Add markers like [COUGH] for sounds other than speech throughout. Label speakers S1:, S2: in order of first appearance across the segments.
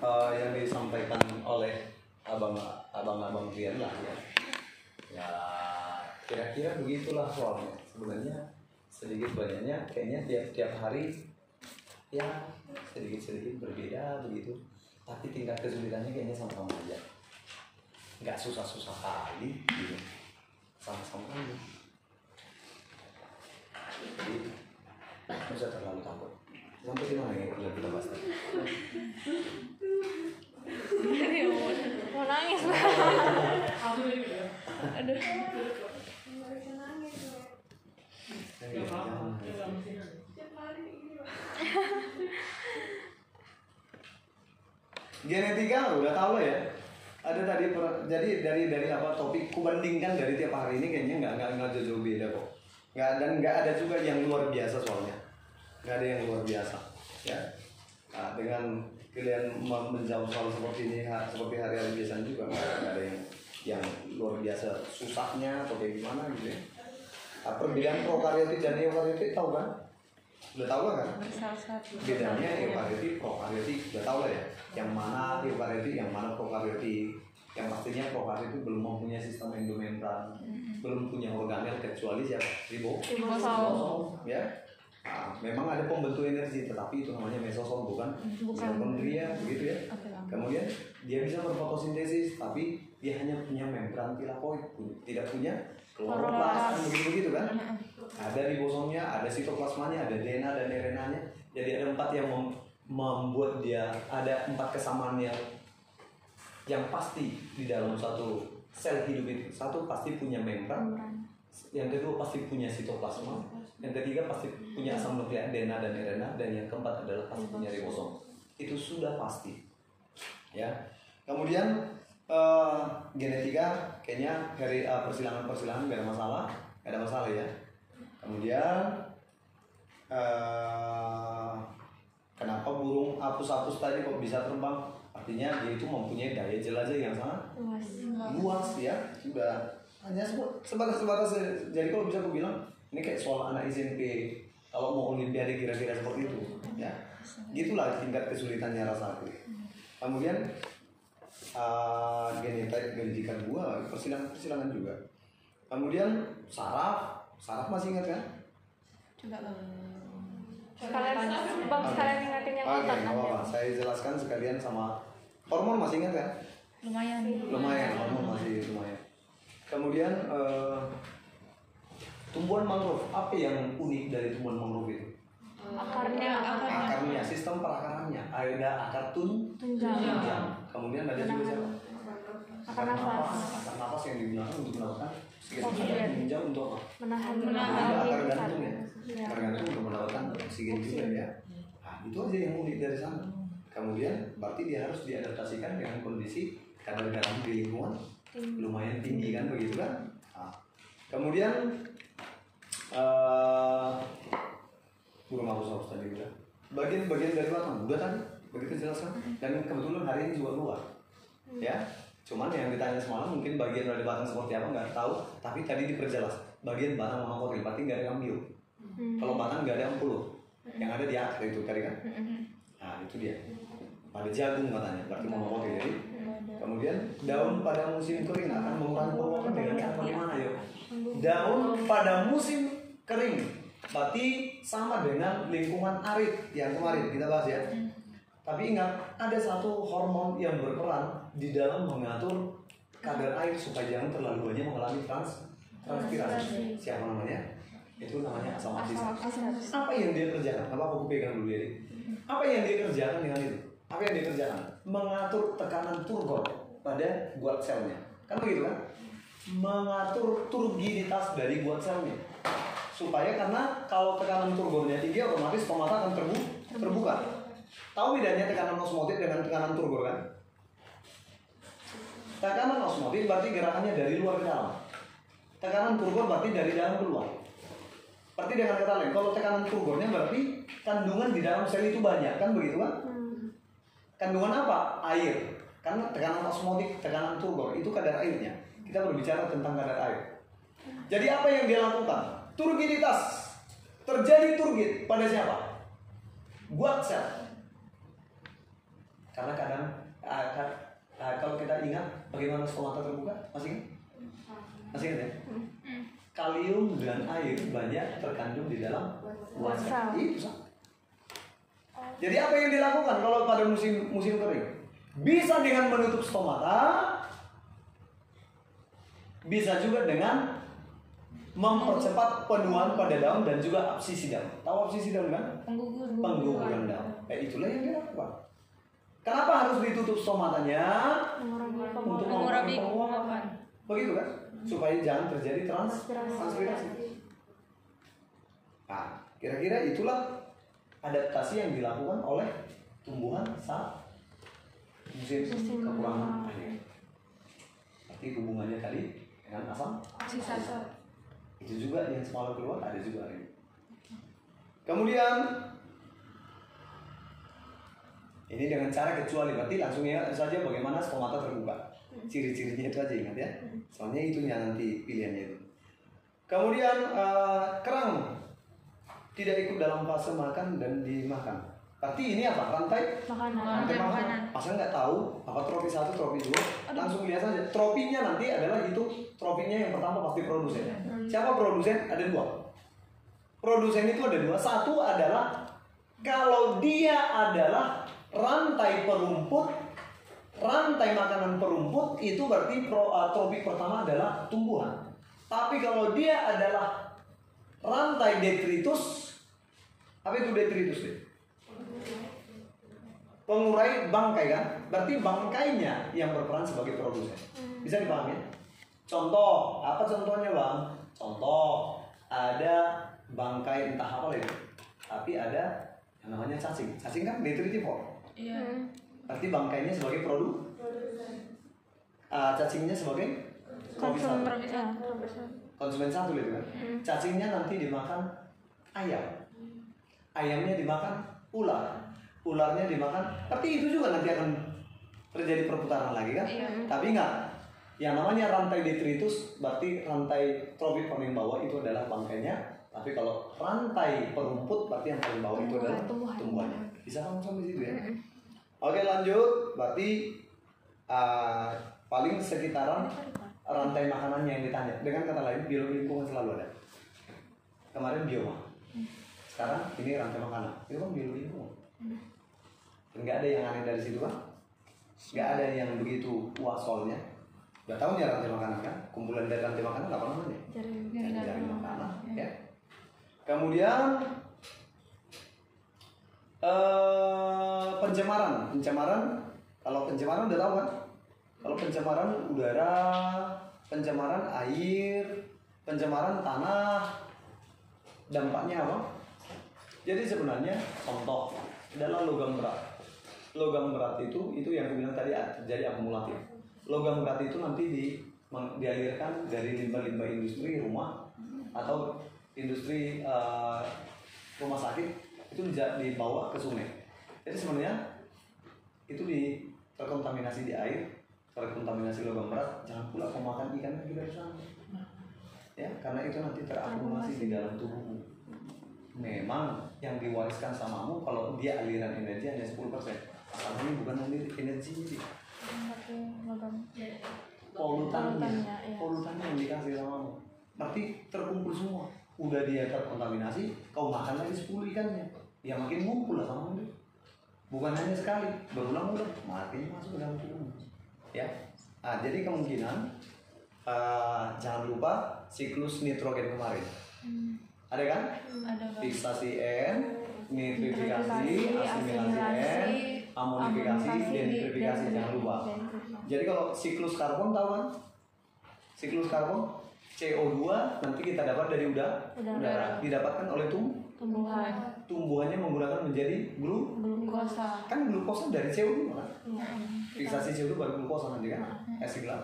S1: eh, yang disampaikan oleh abang abang-abang Rian lah ya. Ya kira-kira begitulah soalnya. Sebenarnya sedikit banyaknya kayaknya tiap-tiap hari ya sedikit-sedikit berbeda begitu. Tapi tingkat kesulitannya kayaknya sama-sama aja. Nggak susah-susah kali gitu. Sama-sama aja. Jadi nggak usah terlalu takut. Sampai ya kita bahas tadi?
S2: mau nangis aduh
S1: Genetika udah tahu lah ya. Ada tadi per- jadi dari dari apa topik kubandingkan dari tiap hari ini kayaknya nggak nggak nggak jauh beda kok. Nggak dan nggak ada juga yang luar biasa soalnya. Nggak ada yang luar biasa ya. Nah, dengan kalian menjawab soal seperti ini ha- seperti hari-hari biasa juga nggak ada yang yang luar biasa susahnya atau kayak gimana gitu ya. Nah, perbedaan prokaryotik dan eukaryotik tahu kan? Udah tahu lah kan? bedanya eukaryotik prokaryotik udah tahu lah ya yang mana eukaryotik yang mana prokaryotik yang pastinya prokaryotik belum mempunyai sistem endomembran belum punya organel kecuali siapa ribo
S2: Ribosom.
S1: ya Nah, memang ada pembentuk energi tetapi itu namanya mesosom bukan?
S2: Bukan.
S1: mitokondria begitu ya? Kemudian dia bisa berfotosintesis tapi dia hanya punya membran tilakoid tidak punya kloroplast kan? Begitu begitu kan ada ribosomnya ada sitoplasmanya ada DNA dan RNA-nya jadi ada empat yang mem- membuat dia ada empat kesamaan yang yang pasti di dalam satu sel hidup itu. Satu pasti punya membran yang kedua pasti punya sitoplasma. Yang ketiga pasti punya asam nukleat DNA dan RNA dan yang keempat adalah pasti punya ribosom. Itu sudah pasti. Ya. Kemudian eh, genetika kayaknya dari eh, persilangan persilangan nggak ada masalah. Nggak ada masalah ya. Kemudian eh, kenapa burung apus-apus tadi kok bisa terbang? Artinya dia itu mempunyai daya jelajah yang sangat
S2: luas.
S1: luas ya. Sudah hanya seba- sebatas sebatas jadi kalau bisa aku bilang ini kayak soal anak SMP kalau mau olimpiade kira-kira seperti itu ya. Gitulah tingkat kesulitannya rasa aku. Kemudian uh, genetik genetikan gua persilangan persilangan juga. Kemudian saraf. Saraf masih ingat kan?
S2: Bang sekalian bang sekalian ingatin yang otak nanti
S1: apa-apa. Saya jelaskan sekalian sama hormon masih ingat kan?
S2: lumayan.
S1: Lumayan hormon masih lumayan kemudian eh, tumbuhan mangrove apa yang unik dari tumbuhan mangrove itu?
S2: Akarnya akarnya
S1: akarnya sistem perakarannya ada akar tun
S2: tunjang.
S1: kemudian ada juga siapa?
S2: Akar nafas.
S1: Akar nafas. Yang digunakan untuk mendapatkan oksigen. tunjang untuk apa?
S2: Menahan
S1: ada akar
S2: menahan
S1: gantung ya.
S2: Ya.
S1: akar gantung untuk mendapatkan oksigen juga ya. Nah, itu aja yang unik dari sana. Kemudian berarti dia harus diadaptasikan dengan kondisi kadar garam di lingkungan lumayan tinggi kan begitu kan? Nah, kemudian eh burung aku tadi udah. Bagian-bagian dari batang udah tadi begitu jelaskan dan kebetulan hari ini juga keluar ya. Cuman yang ditanya semalam mungkin bagian dari batang seperti apa nggak tahu. Tapi tadi diperjelas bagian batang monokotil berarti nggak ada ambio kalau batang nggak ada empulut yang ada di akar itu tadi kan? Nah itu dia. Pada jagung katanya berarti monokotil jadi kemudian daun pada musim kering akan mengurangi dengan cara bagaimana yuk daun pada musim kering berarti sama dengan lingkungan arid yang kemarin kita bahas ya. Tapi ingat ada satu hormon yang berperan di dalam mengatur kadar air supaya jangan terlalu banyak mengalami trans transpirasi. Siapa namanya? Itu namanya asam laktik apa yang dia kerjakan? Apa aku pegang dulu ya apa yang dia kerjakan dengan itu? Apa yang dia kerjakan? Mengatur tekanan turgor pada buat selnya. Kan begitu kan? Mengatur turgiditas dari buat selnya. Supaya karena kalau tekanan turgornya tinggi otomatis stomata akan terbu terbuka. Tahu bedanya tekanan osmotik dengan tekanan turgor kan? Tekanan osmotik berarti gerakannya dari luar ke dalam. Tekanan turgor berarti dari dalam keluar Berarti dengan kata lain, kalau tekanan turgornya berarti kandungan di dalam sel itu banyak, kan begitu kan? Kandungan apa? Air. Karena tekanan osmotik, tekanan turgor itu kadar airnya. Kita berbicara tentang kadar air. Jadi apa yang dia lakukan? Turgiditas. Terjadi turgid pada siapa? Buat sel. Karena kadang ah, ka- ah, kalau kita ingat bagaimana stomata terbuka, masih ingat? Masih ingat ya? Kalium dan air banyak terkandung di dalam
S2: Wasa.
S1: Itu sama. Jadi apa yang dilakukan kalau pada musim musim kering? Bisa dengan menutup stomata, bisa juga dengan mempercepat penuaan pada daun dan juga absisi daun. Tahu absisi daun kan?
S3: Penggugur.
S1: Pengguguran daun. Eh, itulah yang dilakukan. Kenapa harus ditutup stomatanya? Untuk.
S3: Mengurangi
S1: penguapan. Begitu kan? Supaya jangan terjadi trans
S2: Transpirasi.
S1: transpirasi. Nah, kira-kira itulah adaptasi yang dilakukan oleh tumbuhan saat musim
S2: Musim
S1: kekurangan air. Berarti hubungannya tadi dengan asam
S3: Sisa.
S1: itu juga yang semalam keluar ada juga ini. Kemudian ini dengan cara kecuali berarti langsung ya saja bagaimana stomata terbuka. Ciri-cirinya itu aja ingat ya. Soalnya itu yang nanti pilihannya itu. Kemudian eh, kerang tidak ikut dalam fase makan dan dimakan. Berarti ini apa? Rantai
S2: Makanan.
S1: Rantai makanan.
S3: makanan.
S1: Masa nggak tahu apa tropi satu, tropi dua? Langsung lihat saja. Tropinya nanti adalah itu tropinya yang pertama pasti produsen. Siapa produsen? Ada dua. Produsen itu ada dua. Satu adalah kalau dia adalah rantai perumput, rantai makanan perumput itu berarti pro, uh, tropi pertama adalah tumbuhan. Tapi kalau dia adalah rantai detritus, apa itu detritus deh? Pengurai bangkai kan? Berarti bangkainya yang berperan sebagai produsen. Bisa dipahami? Contoh, apa contohnya bang? Contoh, ada bangkai entah apa lagi, tapi ada yang namanya cacing. Cacing kan detritivore.
S3: Iya.
S2: Hmm.
S1: Berarti bangkainya sebagai produk, Ah, cacingnya sebagai tropi
S2: Konsum.
S1: satu.
S2: Ya, konsum.
S1: konsumen satu itu kan. Cacingnya nanti dimakan ayam, ayamnya dimakan ular, ularnya dimakan. Tapi itu juga nanti akan terjadi perputaran lagi kan.
S3: Iya.
S1: Tapi enggak. Yang namanya rantai detritus berarti rantai tropi paling bawah itu adalah bangkainya. Tapi kalau rantai perumput berarti yang paling bawah itu adalah
S2: tumbuhan.
S1: tumbuhannya. Bisa kamu sampai situ ya? Oke lanjut. Berarti ah, paling sekitaran rantai makanannya yang ditanya. Dengan kata lain, biologi lingkungan selalu ada. Kemarin bioma. Sekarang ini rantai makanan. Itu kan biologi lingkungan. Enggak ada yang aneh dari situ kan? Enggak ada yang begitu wah soalnya. Udah tahu ya rantai makanan kan? Kumpulan dari rantai makanan apa namanya?
S2: Jaring.
S3: Jaring makanan.
S1: makanan. Ya. Kemudian eh pencemaran, pencemaran. Kalau pencemaran udah tahu kan? Kalau pencemaran udara, pencemaran air, pencemaran tanah, dampaknya apa? Jadi sebenarnya contoh adalah logam berat. Logam berat itu itu yang bilang tadi terjadi akumulatif. Logam berat itu nanti di dialirkan dari limbah-limbah industri rumah atau industri eh, rumah sakit itu dibawa ke sungai. Jadi sebenarnya itu di terkontaminasi di air, terkontaminasi logam berat. Jangan pula kau makan ikan dari sana. Ya, karena itu nanti terakumulasi di dalam tubuhmu. Memang yang diwariskan samamu kalau dia aliran energi hanya 10% Karena ini bukan energi. Energi ini polutannya
S2: Polutannya, iya.
S1: polutannya yang dikasih samamu. Berarti terkumpul semua. Udah dia terkontaminasi kau makan lagi 10 ikannya. Ya makin ngumpul lah sama dia bukan hanya sekali berulang-ulang makin masuk ke dalam tubuhmu. Ya. Ah, jadi kemungkinan ah, jangan lupa siklus nitrogen kemarin ada kan
S3: Ada
S1: fiksasi N, nitrifikasi, asimilasi N, amonifikasi, denitrifikasi
S2: dan-
S1: jangan lupa. Jadi kalau siklus karbon tahu kan? Siklus karbon CO2 nanti kita dapat dari udara,
S2: Udara.
S1: didapatkan oleh tum
S2: Tumbuhan.
S1: tumbuhannya menggunakan menjadi glu
S2: Glukosa.
S1: kan glukosa dari CO2 kan?
S2: Iya.
S1: Fiksasi CO2 baru glukosa nanti kan? Gelar.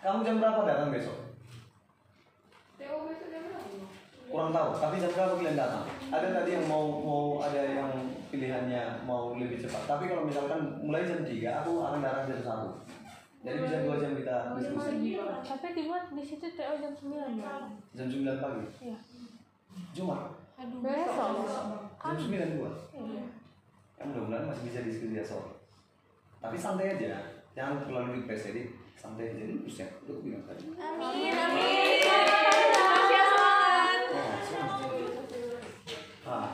S1: Kamu jam berapa datang besok? Kurang tahu tapi jam berapa kalian datang ada tadi yang mau mau ada yang pilihannya mau lebih cepat tapi kalau misalkan mulai jam 3 aku akan datang jam 1 jadi bisa dua jam kita diskusi
S2: Tapi dibuat di situ TO jam 9 ya.
S1: jam 9 pagi
S2: Iya.
S1: Jumat
S3: Aduh.
S2: Besok.
S1: jam 9 dua
S2: Iya.
S1: Ya mudah-mudahan masih bisa diskusi sore. Tapi santai aja, jangan terlalu depres jadi aja ini terus ya. Bilang tadi.
S2: Amin, amin.
S1: Nah,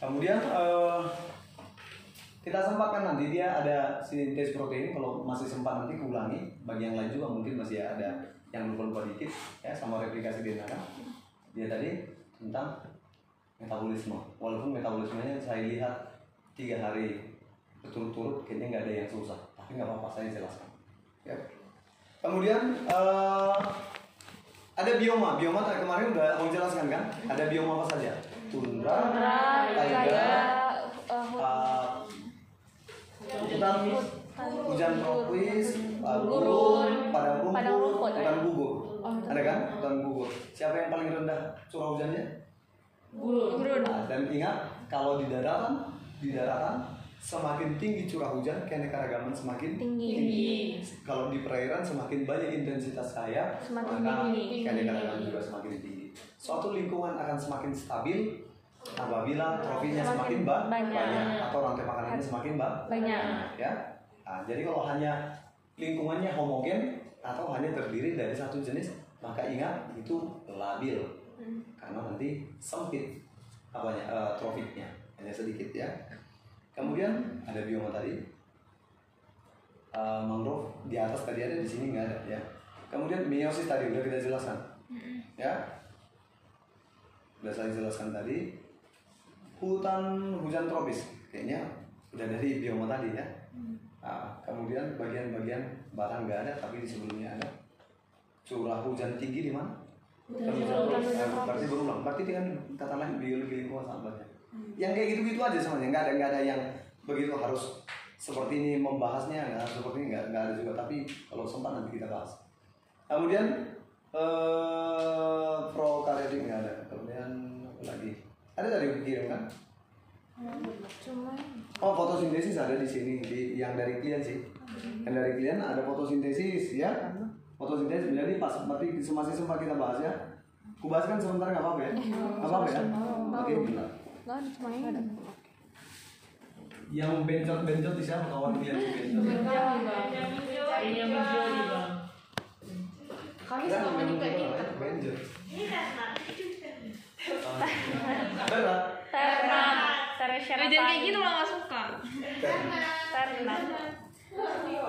S1: kemudian eh, kita sempatkan nanti dia ada sintesis protein kalau masih sempat nanti kulangi. Bagi yang lain juga mungkin masih ada yang lupa-lupa dikit ya sama replikasi DNA kan? Dia tadi tentang metabolisme. Walaupun metabolismenya saya lihat tiga hari berturut-turut kayaknya nggak ada yang susah. Tapi nggak apa-apa saya jelaskan. Ya kemudian eh, ada bioma. Bioma tadi kemarin udah aku jelaskan kan? Ada bioma apa saja? Tundra
S2: Tundra,
S1: taiga uh, hutan hujan tropis uh,
S2: Gurun,
S1: padang rumput hutan gugur. Ada kan? hutan gugur. Siapa yang paling rendah curah hujannya?
S2: Gurun.
S1: Nah, dan ingat kalau di daratan di daratan semakin tinggi curah hujan keanekaragaman semakin
S2: Tinggi.
S1: Kalau di perairan semakin banyak intensitas cahaya,
S2: Semakin
S1: maka
S2: tinggi.
S1: keanekaragaman juga semakin tinggi. Suatu lingkungan akan semakin stabil apabila trofinya
S2: Semakin
S1: semakin ba-
S2: banyak.
S1: atau rantai makanannya semakin ba-
S2: Banyak.
S1: ya. Nah, jadi kalau hanya lingkungannya homogen atau hanya terdiri dari satu jenis, maka ingat itu labil karena nanti sempit apanya eh, trofiknya hanya sedikit ya. Kemudian ada bioma tadi Eh, mangrove di atas tadi ada di sini nggak ada ya. Kemudian meiosis tadi udah kita jelaskan ya. Udah saya jelaskan tadi hutan hujan tropis kayaknya udah dari bioma tadi ya. Nah, kemudian bagian-bagian bahkan nggak ada tapi di sebelumnya ada curah hujan tinggi di mana? Hutan hujan tropis. Berarti berulang. Berarti dengan kata lain biologi lingkungan sangat banyak. Yang kayak gitu-gitu aja semuanya nggak ada nggak ada yang begitu harus seperti ini membahasnya nggak harus seperti ini nggak nggak ada juga tapi kalau sempat nanti kita bahas. Kemudian eh prokaryotik nggak ada. Kemudian apa lagi? Ada tadi kirim kan?
S2: Cuma
S1: Oh fotosintesis ada di sini di yang dari klien sih. Yang dari klien ada fotosintesis ya. Fotosintesis jadi pas berarti masih sempat kita bahas ya. Aku bahas kan sebentar nggak apa-apa ya? Nggak apa-apa ya? Oke bila.
S2: Cuma ini.
S1: Yang bencot-bencot di siapa kawan dia yang bencot?
S3: Bang.
S4: Kami selama
S1: yang
S4: juga
S1: bencot,
S4: ikut.
S1: Bencot.
S3: Iya.
S1: Berat.
S2: Terna, Teresya
S4: Eh, jangan kayak gitu lah nggak suka.
S2: Terna.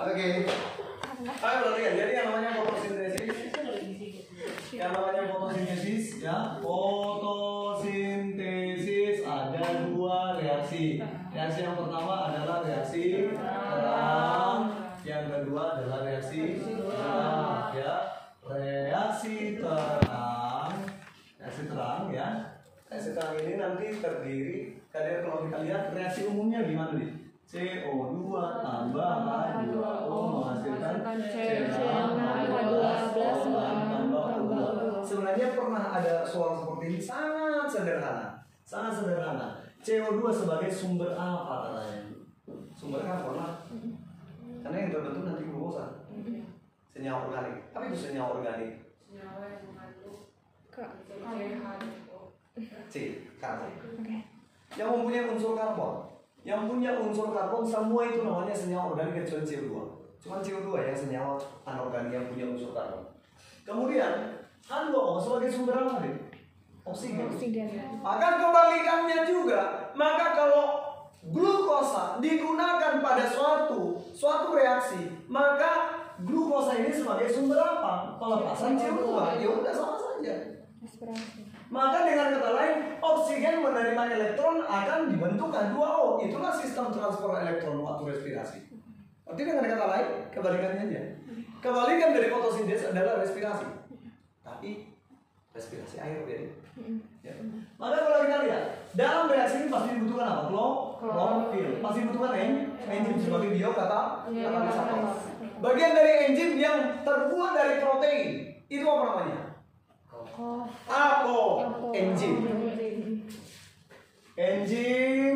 S1: Oke. Ayo perhatikan. Jadi yang namanya fotosintesis yang namanya fotosintesis ya fotosintesis reaksi yang pertama adalah reaksi terang yang kedua adalah reaksi gelap ya. Reaksi terang. Reaksi terang ya. Reaksi terang ini nanti terdiri kalian kalau kita lihat reaksi umumnya gimana nih? CO2 tambah H2O menghasilkan CH12 tambah O2 sebenarnya pernah ada soal seperti ini? Sangat sederhana. Sangat sederhana CO2 sebagai sumber apa katanya? Sumber karbon lah karena yang terbentuk nanti glukosa. Senyawa organik. Apa itu senyawa organik? C. Karbon. Yang mempunyai unsur karbon. Yang punya unsur karbon semua itu namanya senyawa organik kecuali CO2 cuma CO2 yang senyawa anorganik yang punya unsur karbon. Kemudian H2O sebagai sumber apa nih? Oksigen.
S2: Oksigen.
S1: Maka kebalikannya juga, maka kalau glukosa digunakan pada suatu suatu reaksi, maka glukosa ini sebagai sumber apa? Pelepasan CO2. Ya udah sama saja.
S2: Respirasi.
S1: Maka dengan kata lain, oksigen menerima elektron akan dibentuk H2O. Itulah sistem transfer elektron waktu respirasi. Berarti dengan kata lain, kebalikannya aja. Kebalikan dari fotosintesis adalah respirasi. Tapi respirasi air jadi. Ya. Maka kalau kita lihat dalam reaksi ini pasti dibutuhkan apa? Klor, klorofil. Pasti dibutuhkan en, enzim sebagai biokata katalisator. Bagian dari enzim yang terbuat dari protein itu apa namanya? Apo enzim. Enzim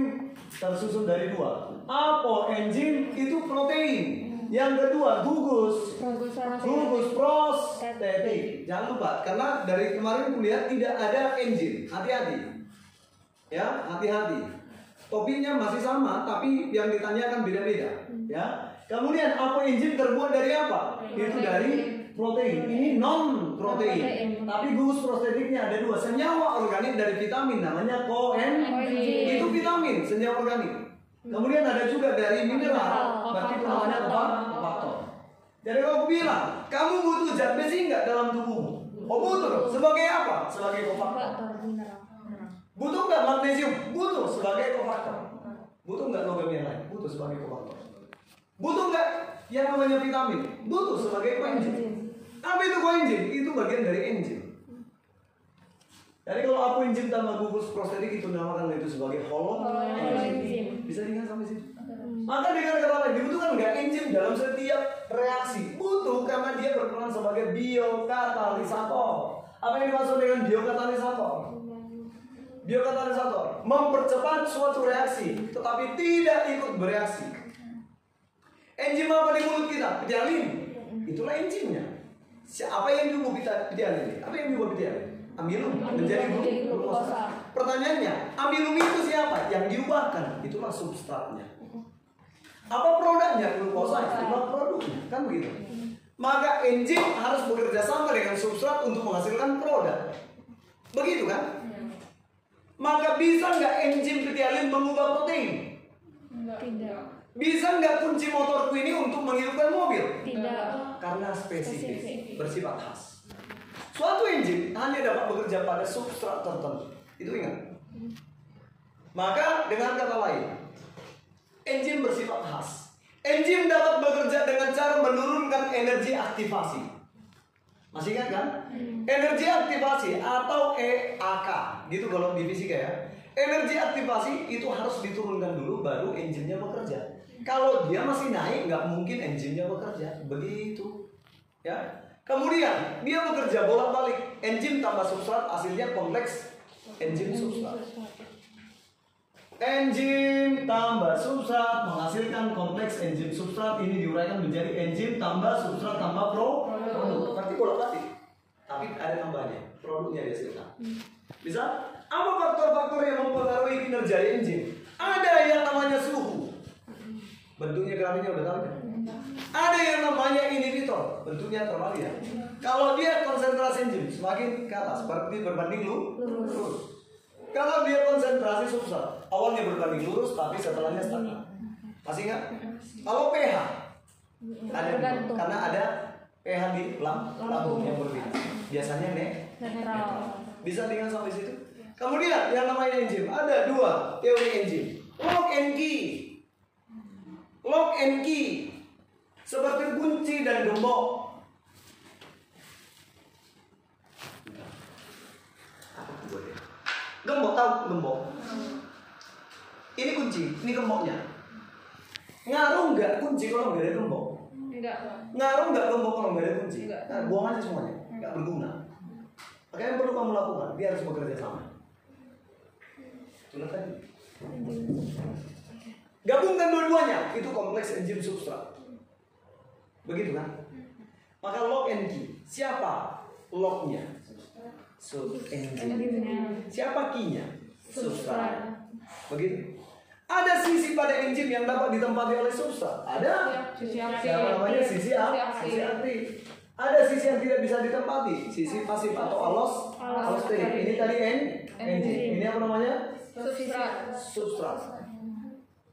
S1: tersusun dari dua. Apo enzim itu protein. Yang kedua gugus. Gugus prostetik. Jangan lupa karena dari kemarin kuliah tidak ada enzim. Hati-hati. Ya, hati-hati. topiknya masih sama, tapi yang ditanyakan beda-beda. Ya. Kemudian apa enzim terbuat dari apa? Itu dari protein. Ini non protein. Tapi gugus prostetiknya ada dua. Senyawa organik dari vitamin namanya koenzim. Itu vitamin, senyawa organik. Kemudian ada juga dari mineral. Berarti namanya apa? Faktor. Jadi kalau aku bilang, kamu butuh zat besi nggak dalam tubuhmu? Oh butuh. Sebagai apa? Sebagai kofaktor. Butuh nggak magnesium? Butuh sebagai kofaktor. Butuh nggak logam yang lain? Butuh sebagai kofaktor. Butuh nggak yang namanya vitamin? Butuh sebagai koenzim. Apa itu koenzim? Itu bagian dari enzim. Jadi kalau aku enzim tambah gugus prostetik itu namakan itu sebagai holo
S2: Holoenzim.
S1: Bisa diingat sampai situ? Maka dengan kata lain dibutuhkan nggak enzim dalam setiap reaksi? Butuh karena dia berperan sebagai biokatalisator. Apa yang dimaksud dengan biokatalisator? Biokatalisator mempercepat suatu reaksi, tetapi tidak ikut bereaksi. Enzim apa di mulut kita? Pedialin. Itulah enzimnya. Siapa yang diubah pedialin? Apa yang diubah pedialin? Amilum menjadi
S2: menjadi
S1: glu- glukosa. Pertanyaannya, amilum itu siapa? Yang diubahkan. Itulah substratnya. Apa produknya? Glukosa. Itulah produknya. Kan begitu. Maka enzim harus bekerja sama dengan substrat untuk menghasilkan produk. Begitu kan? Maka bisa nggak enzim pedialin mengubah protein?
S2: Tidak.
S1: Bisa nggak kunci motorku ini untuk menghidupkan mobil?
S2: Tidak.
S1: Karena spesifik,
S2: Spesifik.
S1: bersifat khas. Suatu enzim hanya dapat bekerja pada substrat tertentu. Itu ingat. Maka dengan kata lain, enzim bersifat khas. Enzim dapat bekerja dengan cara menurunkan energi aktivasi. Masih ingat kan? Energi aktivasi atau EAK, gitu kalau di fisika ya. Energi aktivasi itu harus diturunkan dulu baru enzimnya bekerja. Kalau dia masih naik nggak mungkin enzimnya bekerja. Begitu. Ya. Kemudian dia bekerja bolak-balik. Enzim tambah substrat hasilnya kompleks enzim substrat. Enzim tambah substrat menghasilkan kompleks enzim substrat ini diuraikan menjadi enzim tambah substrat tambah pro produk. Berarti bolak-balik. Tapi ada tambahnya. Produknya dihasilkan. Bisa? Apa faktor-faktor yang mempengaruhi kinerja enzim? Ada yang namanya suhu. Bentuknya grafiknya udah tahu kan? Ada yang namanya inhibitor. Bentuknya terbalik ya. Kalau dia konsentrasi enzim semakin ke atas, berarti berbanding lu lurus. Kalau dia konsentrasi substrat, awalnya berbanding lurus tapi setelahnya stagnan. Masih ingat? Kalau pH ada
S2: Tergantung.
S1: karena ada pH di lam, lambung yang berbeda. Biasanya nek
S2: Netral.
S1: bisa dengan sampai situ. Kemudian yang namanya enzim ada dua teori enzim. Lock and key. Lock and key seperti kunci dan gembok. Apa? Gembok tahu gembok? Ini kunci, ini gemboknya. Ngaruh nggak kunci kalau nggak ada gembok?
S4: Enggak.
S1: Ngaruh nggak gembok kalau nggak ada kunci?
S4: Nggak.
S1: Nah, buang aja semuanya, nggak berguna. Maka yang perlu kamu lakukan, dia harus bekerja sama. Tadi. Gabungkan dua-duanya, itu kompleks enzim substrat. Begitu kan? Maka lock and key. Siapa locknya? Sub enzim. Siapa key-nya? Substrat. Begitu. Ada sisi pada enzim yang dapat ditempati oleh substrat. Ada.
S4: Sisi aktif.
S1: Siapa namanya sisi A?
S4: Sisi aktif.
S1: Sisi aktif. Ada sisi yang tidak bisa ditempati, sisi pasif atau alos allosterik. Ini tadi en enzim. Ini apa namanya?
S4: Substrat.
S1: Substrat.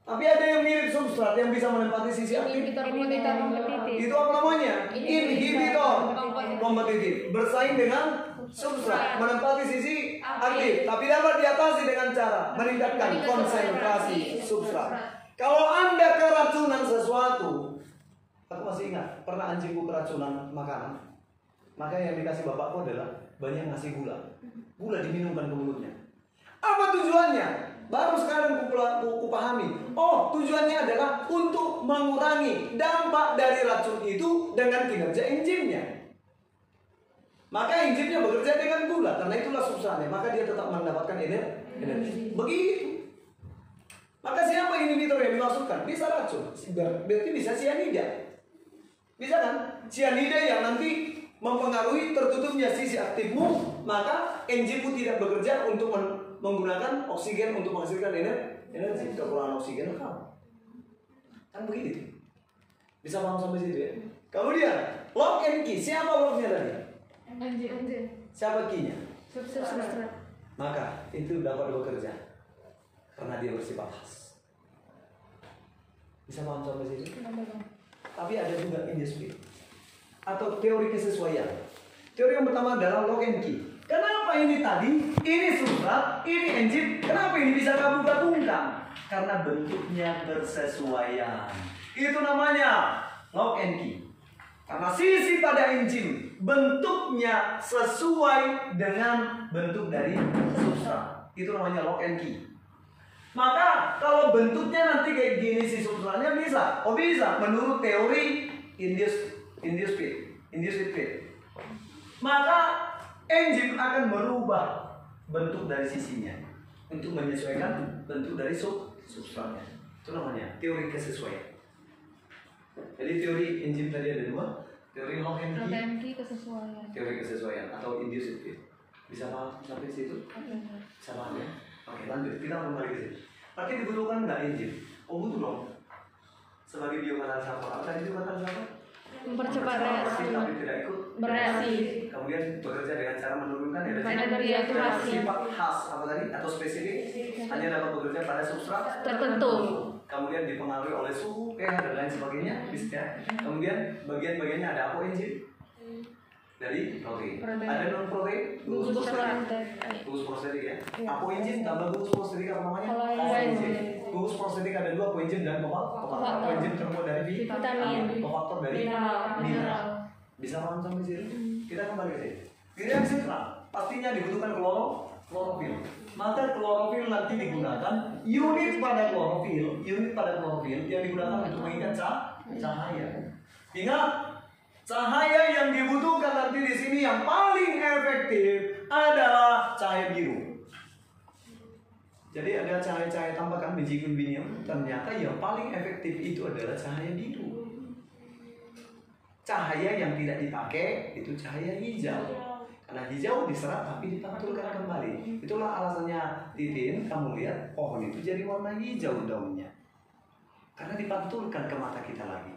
S1: Tapi ada yang mirip substrat yang bisa menempati sisi aktif.
S4: Inhibitor kompetitif.
S2: Kompetitif.
S1: Itu apa namanya? Inhibitor
S4: Kompetitif.
S1: kompetitif. Bersaing dengan substrat, menempati sisi aktif, tapi dapat diatasi dengan cara meningkatkan konsentrasi substrat. Kalau Anda keracunan sesuatu, aku masih ingat, pernah anjingku keracunan makanan. Maka yang dikasih bapakku adalah banyak ngasih gula. Gula diminumkan ke mulutnya. Apa tujuannya? Baru sekarang ku, ku, ku pahami. Oh, tujuannya adalah untuk mengurangi dampak dari racun itu dengan kinerja enzimnya. Maka enzimnya bekerja dengan gula, karena itulah substratnya. Maka dia tetap mendapatkan ener- energi. Begitu. Maka siapa inhibitor yang dimasukkan? Bisa racun. Ber- Berarti bisa sianida. Bisa kan? Sianida yang nanti mempengaruhi tertutupnya sisi aktifmu, maka enzimmu tidak bekerja untuk men- menggunakan oksigen untuk menghasilkan ener- energi. Kekurangan oksigen kamu kan begitu. Bisa paham sampai situ ya? Kemudian lock and key. Siapa locknya tadi? Siapa key nya
S2: Substrat.
S1: maka itu dapat bekerja. Karena dia bersifat khas. Bisa paham sampai situ? Tapi ada juga indispute atau teori kesesuaian. Teori yang pertama adalah lock and key. Kenapa ini tadi? Ini substrat, ini engine. Kenapa ini bisa kamu gabungkan? Karena bentuknya bersesuaian. Itu namanya lock and key. Karena sisi pada engine bentuknya sesuai dengan bentuk dari substrat. Itu namanya lock and key. Maka kalau bentuknya nanti kayak gini si substratnya bisa. Oh bisa menurut teori induce induce fit, induce fit. Maka engine akan merubah bentuk dari sisinya untuk menyesuaikan bentuk dari sub substratnya. Itu namanya teori kesesuaian. Jadi teori engine tadi ada dua, teori lock and key,
S2: Rotenki kesesuaian.
S1: teori kesesuaian atau induce fit. Bisa paham sampai situ? Bisa paham ya? Oke lanjut, kita kembali ke sini. Berarti dibutuhkan nggak engine? Oh butuh dong. Sebagai biokatalysator, apa tadi biokatalysator?
S2: Mempercepat reaksi. Bereaksi.
S1: Kemudian bekerja dengan cara menurunkan energi
S2: Energi
S1: dan sifat khas apa tadi atau spesifik hanya dapat bekerja pada substrat
S2: Tertentu.
S1: Kemudian dipengaruhi oleh suhu, pH dan lain sebagainya, bisa. ya. Kemudian bagian-bagiannya ada apa enzim? Dari protein.
S2: Protein.
S1: Ada non protein?
S2: Gugus protein.
S1: Gugus prostetik ya.
S2: Iya.
S1: Apoenzim tambah gugus prostetik apa namanya?
S2: Koenzim.
S1: Gugus prostetik ada dua koenzim dan kofaktor. Koenzim terbuat dari vi-
S2: Vitamin.
S1: Kofaktor dari
S2: Mineral.
S1: Bisa paham sampai sini? Kita kembali ke sini. Di reaksi terang, pastinya dibutuhkan kloro, klorofil. Maka klorofil nanti digunakan unit pada klorofil, unit pada klorofil yang digunakan untuk mengikat cah- cahaya. Ingat, cahaya yang dibutuhkan nanti di sini yang paling efektif adalah cahaya biru. Jadi ada cahaya-cahaya tambahkan biji kumbinium, ternyata yang paling efektif itu adalah cahaya biru. Cahaya yang tidak dipakai itu cahaya hijau. Karena hijau diserap tapi dipantulkan kembali. Itulah alasannya Titin, kamu lihat pohon itu jadi warna hijau daunnya. Karena dipantulkan ke mata kita lagi.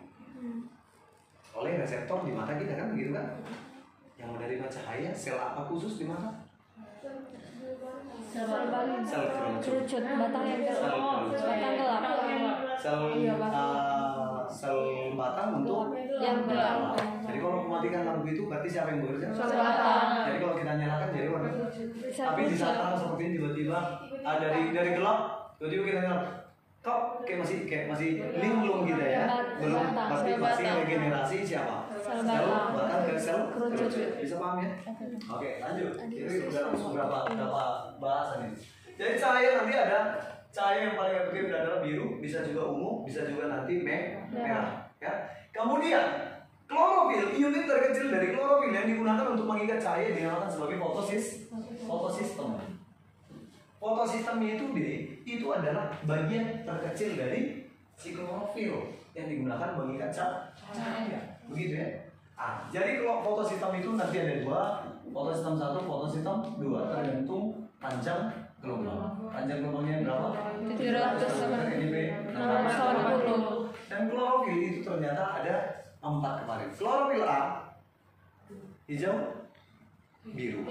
S1: Oleh reseptor di mata kita kan begitu kan? Yang menerima cahaya, sel apa khusus di mata?
S2: Sel.
S1: Sel kerucut.
S2: Batang yang
S1: Sel
S2: gelap.
S1: kerucut.
S2: Batang gelap.
S1: Sel
S2: Iya, Pak.
S1: uh, sel batang untuk
S2: Yang gelap.
S1: Jadi kalau mematikan lampu itu berarti siapa yang bekerja?
S2: Sel batang.
S1: Jadi kalau kita nyalakan jadi warna
S2: Sel
S1: Tapi di saat terang seperti ini tiba-tiba ah, dari dari gelap tiba-tiba kita nyala. Kok kayak masih kayak masih linglung gitu ya? Belum
S2: sel
S1: masih
S2: batang.
S1: regenerasi siapa?
S2: Sel batang.
S1: batang dan sel. Bisa paham ya? Oke, lanjut. Ini udah langsung berapa berapa bahasan ini. Jadi cahaya nanti ada cahaya yang paling efektif adalah biru, bisa juga ungu, bisa juga nanti me- merah. Ya. Kemudian klorofil, unit terkecil dari klorofil yang digunakan untuk mengikat cahaya dinamakan sebagai fotosis, fotosistem. Fotosistemnya itu di, itu adalah bagian terkecil dari si klorofil yang digunakan mengikat ca- cahaya. Begitu ya. Ah, jadi kalau fotosistem itu nanti ada dua, fotosistem satu, fotosistem dua, tergantung panjang gelombang. Panjang gelombangnya berapa?
S2: 700
S1: NIB
S2: 680.
S1: Dan klorofil itu ternyata ada empat kemarin. Klorofil A hijau, biru.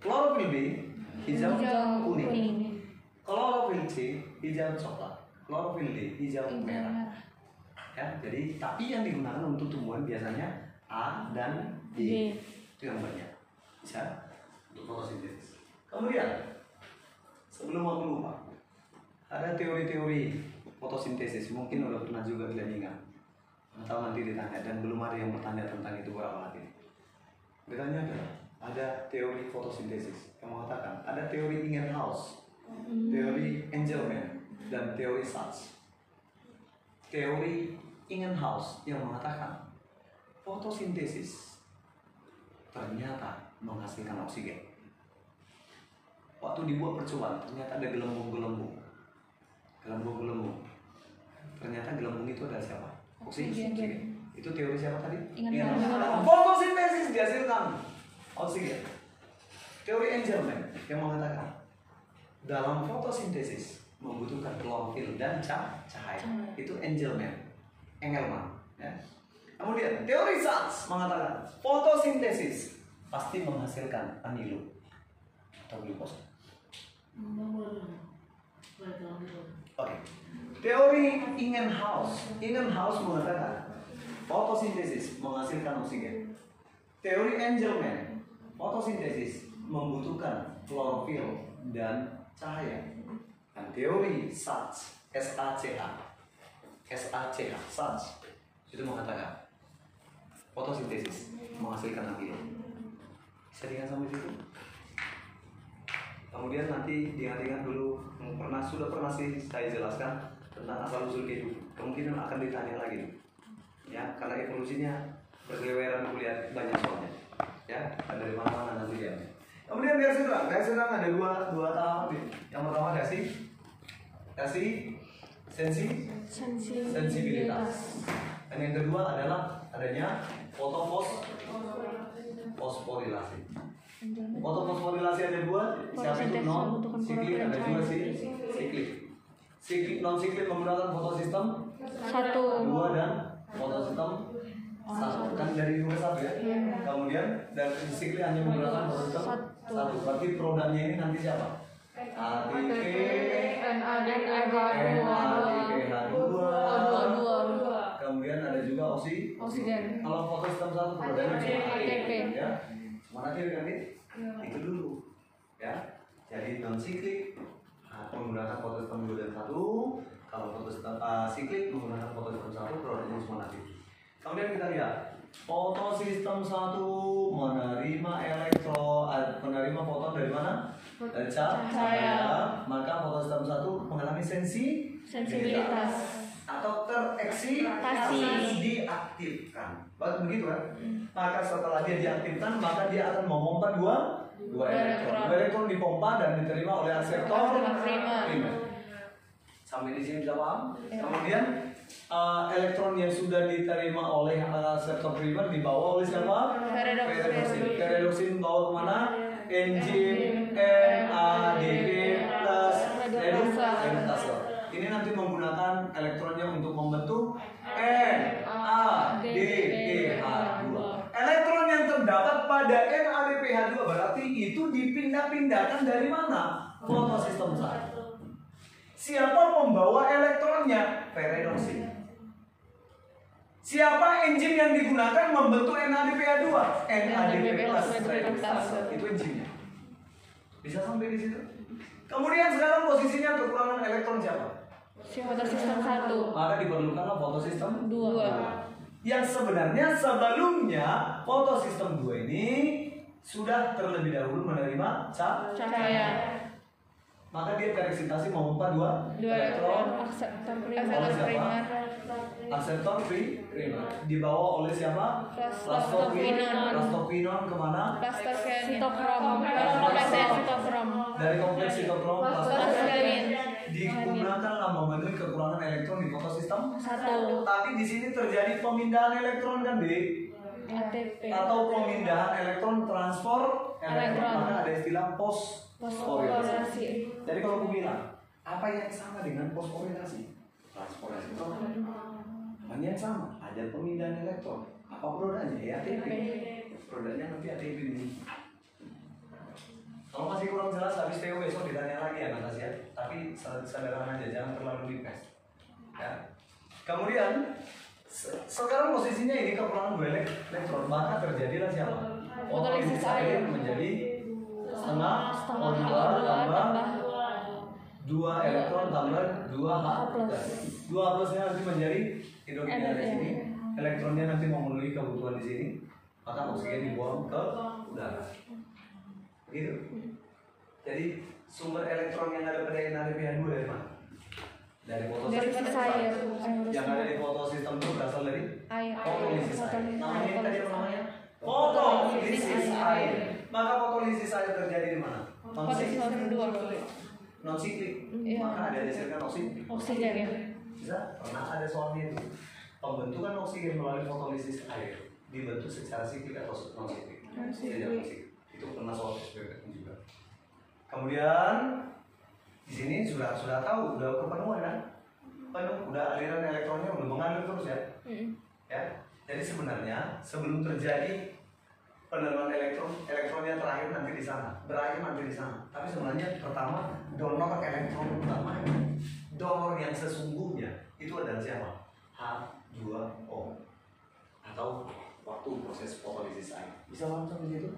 S1: Klorofil B hijau, kuning. Klorofil C hijau coklat. Klorofil D hijau merah. Ya, jadi tapi yang digunakan untuk tumbuhan biasanya A dan B.
S2: B.
S1: Itu yang banyak. Bisa untuk fotosintesis. Kemudian sebelum aku lupa, ada teori-teori fotosintesis. Mungkin udah pernah juga kalian ingat. Atau nanti ditanya dan belum ada yang bertanya tentang itu berapa lagi. Bertanya ada ada teori fotosintesis yang mengatakan ada teori Ingenhouse, teori Engelman, dan teori Sachs. Teori Ingenhouse yang mengatakan fotosintesis ternyata menghasilkan oksigen. Waktu dibuat percobaan ternyata ada gelembung-gelembung. Gelembung-gelembung. Ternyata gelembung itu adalah siapa? Oksigen.
S2: Oksigen.
S1: Itu teori siapa tadi?
S2: Ingenhouse.
S1: Ingenhouse. Fotosintesis dihasilkan oksigen. Teori Engelman yang mengatakan dalam fotosintesis membutuhkan klorofil dan cah- cahaya. Itu Engelmann, Engelmann. Ya. Kemudian teori Sachs mengatakan fotosintesis pasti menghasilkan anilo atau glukosa. Oke. Teori Ingenhouse. Ingenhouse mengatakan fotosintesis menghasilkan oksigen. Teori Engelmann, fotosintesis membutuhkan klorofil dan cahaya. Dan teori Sachs, SACH, SACH, Sachs itu mengatakan fotosintesis menghasilkan antigen. Bisa diingat sampai situ? Kemudian nanti diingat-ingat dulu pernah sudah pernah sih saya jelaskan tentang asal usul kehidupan. Kemungkinan akan ditanya lagi, ya karena evolusinya berseliweran kuliah banyak soalnya, ya dan dari mana-mana nanti dia. Kemudian reaksi terang, reaksi terang ada dua dua tahap. Yang pertama reaksi reaksi sensi sensibilitas. Dan yang kedua adalah adanya fotofos fosforilasi. Fotofosforilasi ada dua, siapa itu non siklik, ada
S2: dan
S1: juga
S2: cahaya.
S1: si siklik. Siklik non siklik menggunakan fotosistem
S2: Satu.
S1: dua dan fotosistem satu kan dari dua satu ya. Kemudian dari siklik hanya menggunakan fotosistem
S2: Satu.
S1: satu. Berarti produknya ini nanti siapa? ATP,
S2: NADPH
S1: NADPH2,
S2: O22
S1: kemudian ada juga oksi
S2: Oksigen.
S1: kalau fotosistem satu produknya cuma
S2: ATP.
S1: ya cuma ATP kan itu dulu ya jadi non siklik nah, menggunakan fotosistem dua dan satu kalau fotosistem uh, siklik menggunakan fotosistem satu produknya cuma ATP kemudian kita lihat fotosistem satu menerima elektron eh, menerima foton dari mana cahaya
S2: Cahaya.
S1: maka fotosistem satu mengalami sensi
S2: Sensibilitas.
S1: atau tereksitasi diaktifkan. Begitu kan? Maka setelah dia diaktifkan maka dia akan memompa dua dua elektron.
S2: elektron.
S1: dua elektron dipompa dan diterima oleh akseptor
S2: Akseptor primer.
S1: primer. sampai di sini bisa paham kemudian uh, elektron yang sudah diterima oleh akseptor primer dibawa oleh siapa?
S2: Peredoksin
S1: peredoksin bawa ke mana? Enzim NADP plus
S2: redukase
S1: ini nanti menggunakan elektronnya untuk membentuk NADPH2. Elektron yang terdapat pada NADPH2 berarti itu dipindah-pindahkan dari mana? Fotosistem satu. Siapa pembawa elektronnya? Peredoksin. Siapa enzim yang digunakan membentuk NADPH2? NADP plus redukase. Itu enzimnya. Bisa sampai di situ? Kemudian sekarang posisinya kekurangan elektron siapa?
S2: Fotosistem satu.
S1: Maka diperlukanlah fotosistem
S2: Dua.
S1: Yang sebenarnya sebelumnya fotosistem 2 ini sudah terlebih dahulu menerima ca-
S2: Cahaya.
S1: maka dia tereksitasi memompa dua,
S2: Dua
S1: elektron
S2: akseptor primer.
S1: Pri primer dibawa oleh siapa?
S2: Plastoquinon.
S1: Plastoquinon
S2: ke mana? Sitokrom.
S1: Dari kompleks sitokrom
S2: Plastoquinon.
S1: digunakanlah memenuhi kekurangan elektron di fotosistem
S2: Satu.
S1: tapi di sini terjadi pemindahan elektron kan dek
S2: ATP.
S1: atau pemindahan elektron transfer elektron
S2: Elektron.
S1: maka ada istilah pos
S2: Fosforilasi.
S1: jadi kalau aku bilang apa yang sama dengan fosforilasi transfer elektron Hanya yang sama ada pemindahan elektron apa produknya? Ya ATP produknya nanti ATP ini. Kalau masih kurang jelas habis TU besok ditanya lagi ya Natas ya tapi sederhana aja jangan terlalu dipes. Ya. Kemudian se- sekarang posisinya ini kekurangan dua elek- elektron maka terjadilah siapa?
S2: Fotolisis air.
S1: menjadi setengah
S2: Setengah
S1: O2
S2: O2
S1: tambah dua. elektron tambah dua H. Dua plusnya nanti menjadi hidrogennya di
S2: Iya.
S1: sini elektronnya nanti memenuhi kebutuhan di sini maka oksigen dibuang ke udara begitu jadi sumber elektron yang ada pada NADPH2 dari mana dari
S2: dari
S1: fotosistem
S2: sisa air.
S1: yang ada di fotosistem itu berasal dari
S2: Air.
S1: fotolisis air namanya
S2: air.
S1: tadi apa namanya fotolisis air maka fotolisis air terjadi di mana non
S2: Fotosistem dua.
S1: non siklik
S2: Iya.
S1: maka ada dihasilkan oksigen
S2: Oksigen ya.
S1: Bisa pernah ada soalnya itu pembentukan oksigen melalui fotolisis air dibentuk secara siklik atau non siklik
S2: Non-siklik.
S1: Tidak itu pernah soal SPPN juga kemudian Di sini sudah sudah tahu, udah kepenuhan kan? Penuh, udah aliran elektronnya udah mengalir terus ya.
S2: Mm.
S1: ya. Jadi sebenarnya sebelum terjadi penerangan elektron, elektronnya terakhir nanti di sana, berakhir nanti di sana. Tapi sebenarnya pertama donor elektron utama donor yang sesungguhnya itu adalah siapa? H2O atau waktu proses fotolisis air. Bisa paham sampai situ?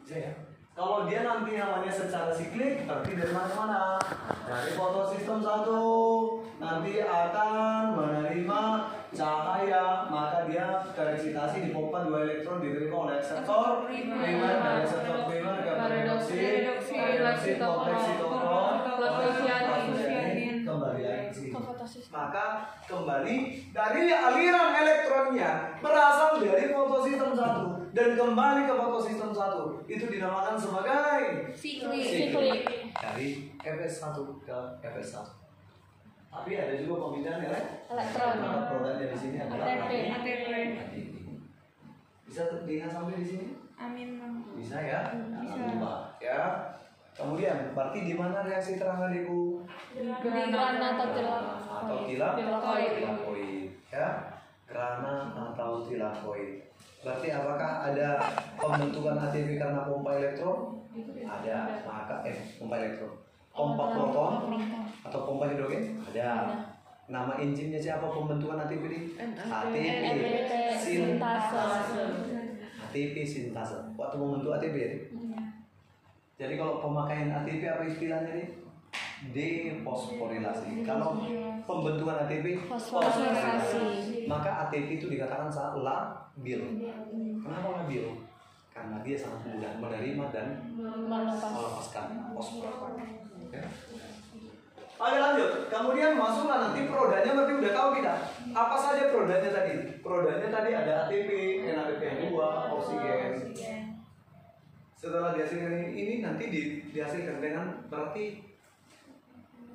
S1: Bisa ya? Kalau dia nanti namanya secara siklik, berarti dari mana-mana? Dari fotosistem satu, nanti akan menerima cahaya, maka dia tereksitasi dipompa dua elektron diterima oleh reseptor primer dan reseptor primer ke
S2: paradoksi,
S1: kompleks sitoplazma,
S2: kompleks
S1: sitoplazma, Maka kembali dari aliran elektronnya berasal dari fotosistem satu dan kembali ke fotosistem satu itu dinamakan sebagai
S4: Siklik.
S1: Dari FS1 ke FS1. Tapi ada juga pemindahan elek-
S2: Elektron.
S1: Produknya di sini adalah
S2: ATP.
S1: Bisa terlihat sampai di sini?
S4: Amin.
S1: Bisa ya?
S4: Bisa.
S1: Alhamdulillah. Ya. Kemudian, berarti di mana reaksi terang adikku?
S2: Grana atau tilap.
S1: Atau tilap?
S2: Tilakoid.
S1: Tilakoid. Ya. Grana atau tilakoid. Berarti apakah ada pembentukan ATP karena pompa elektron? Ada. Maka eh pompa elektron. Pompa proton atau pompa hidrogen? Ada. Nama enzimnya siapa pembentukan ATP ini? ATP.
S2: ATP sintase.
S1: ATP sintase. Waktu membentuk ATP ya? Jadi kalau pemakaian ATP apa istilahnya nih? Defosforilasi. Kalau pembentukan ATP
S2: Fosforilasi.
S1: Maka ATP itu dikatakan sangat labil. Kenapa labil? Karena dia sangat mudah menerima dan
S2: Melepas.
S1: melepaskan fosfor. Ya. Oke lanjut. Kemudian masuklah nanti prodanya berarti udah tahu kita. Apa saja prodanya tadi? Prodanya tadi ada ATP, NADP2, oksigen. Setelah dihasilkan ini, ini nanti di, dihasilkan dengan berarti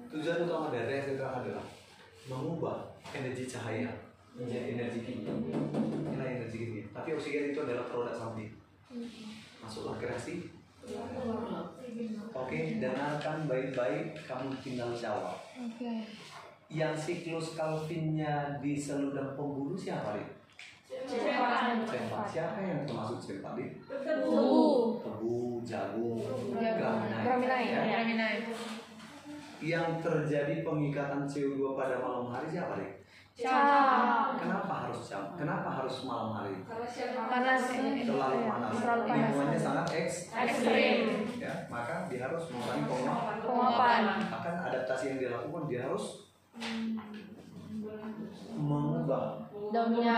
S1: tujuan utama dari reaksi terang adalah mengubah energi cahaya menjadi energi kimia. Inilah energi kimia. Tapi oksigen itu adalah produk samping. Masuklah ke reaksi Oke, dengarkan baik-baik, kamu tinggal jawab.
S2: Oke.
S1: Yang siklus Calvinnya di seludang pembuluh siapa nih? Siapa yang termasuk nih?
S2: Tebu.
S1: Tebu, jagung, graminai.
S2: graminai.
S1: Ya.
S4: Graminai.
S1: Yang terjadi pengikatan CO2 pada malam hari siapa nih?
S2: Cap.
S1: Kenapa harus jam? Kenapa harus malam hari?
S2: Panas.
S1: Terlalu
S2: Iya,
S1: panas.
S2: Terlalu panas.
S1: Lingkungannya sangat eks.
S2: Ekstrim.
S1: Ya, maka dia harus mengurangi penguap.
S2: Penguapan.
S1: Akan adaptasi yang dia lakukan dia harus mengubah
S2: Daunnya.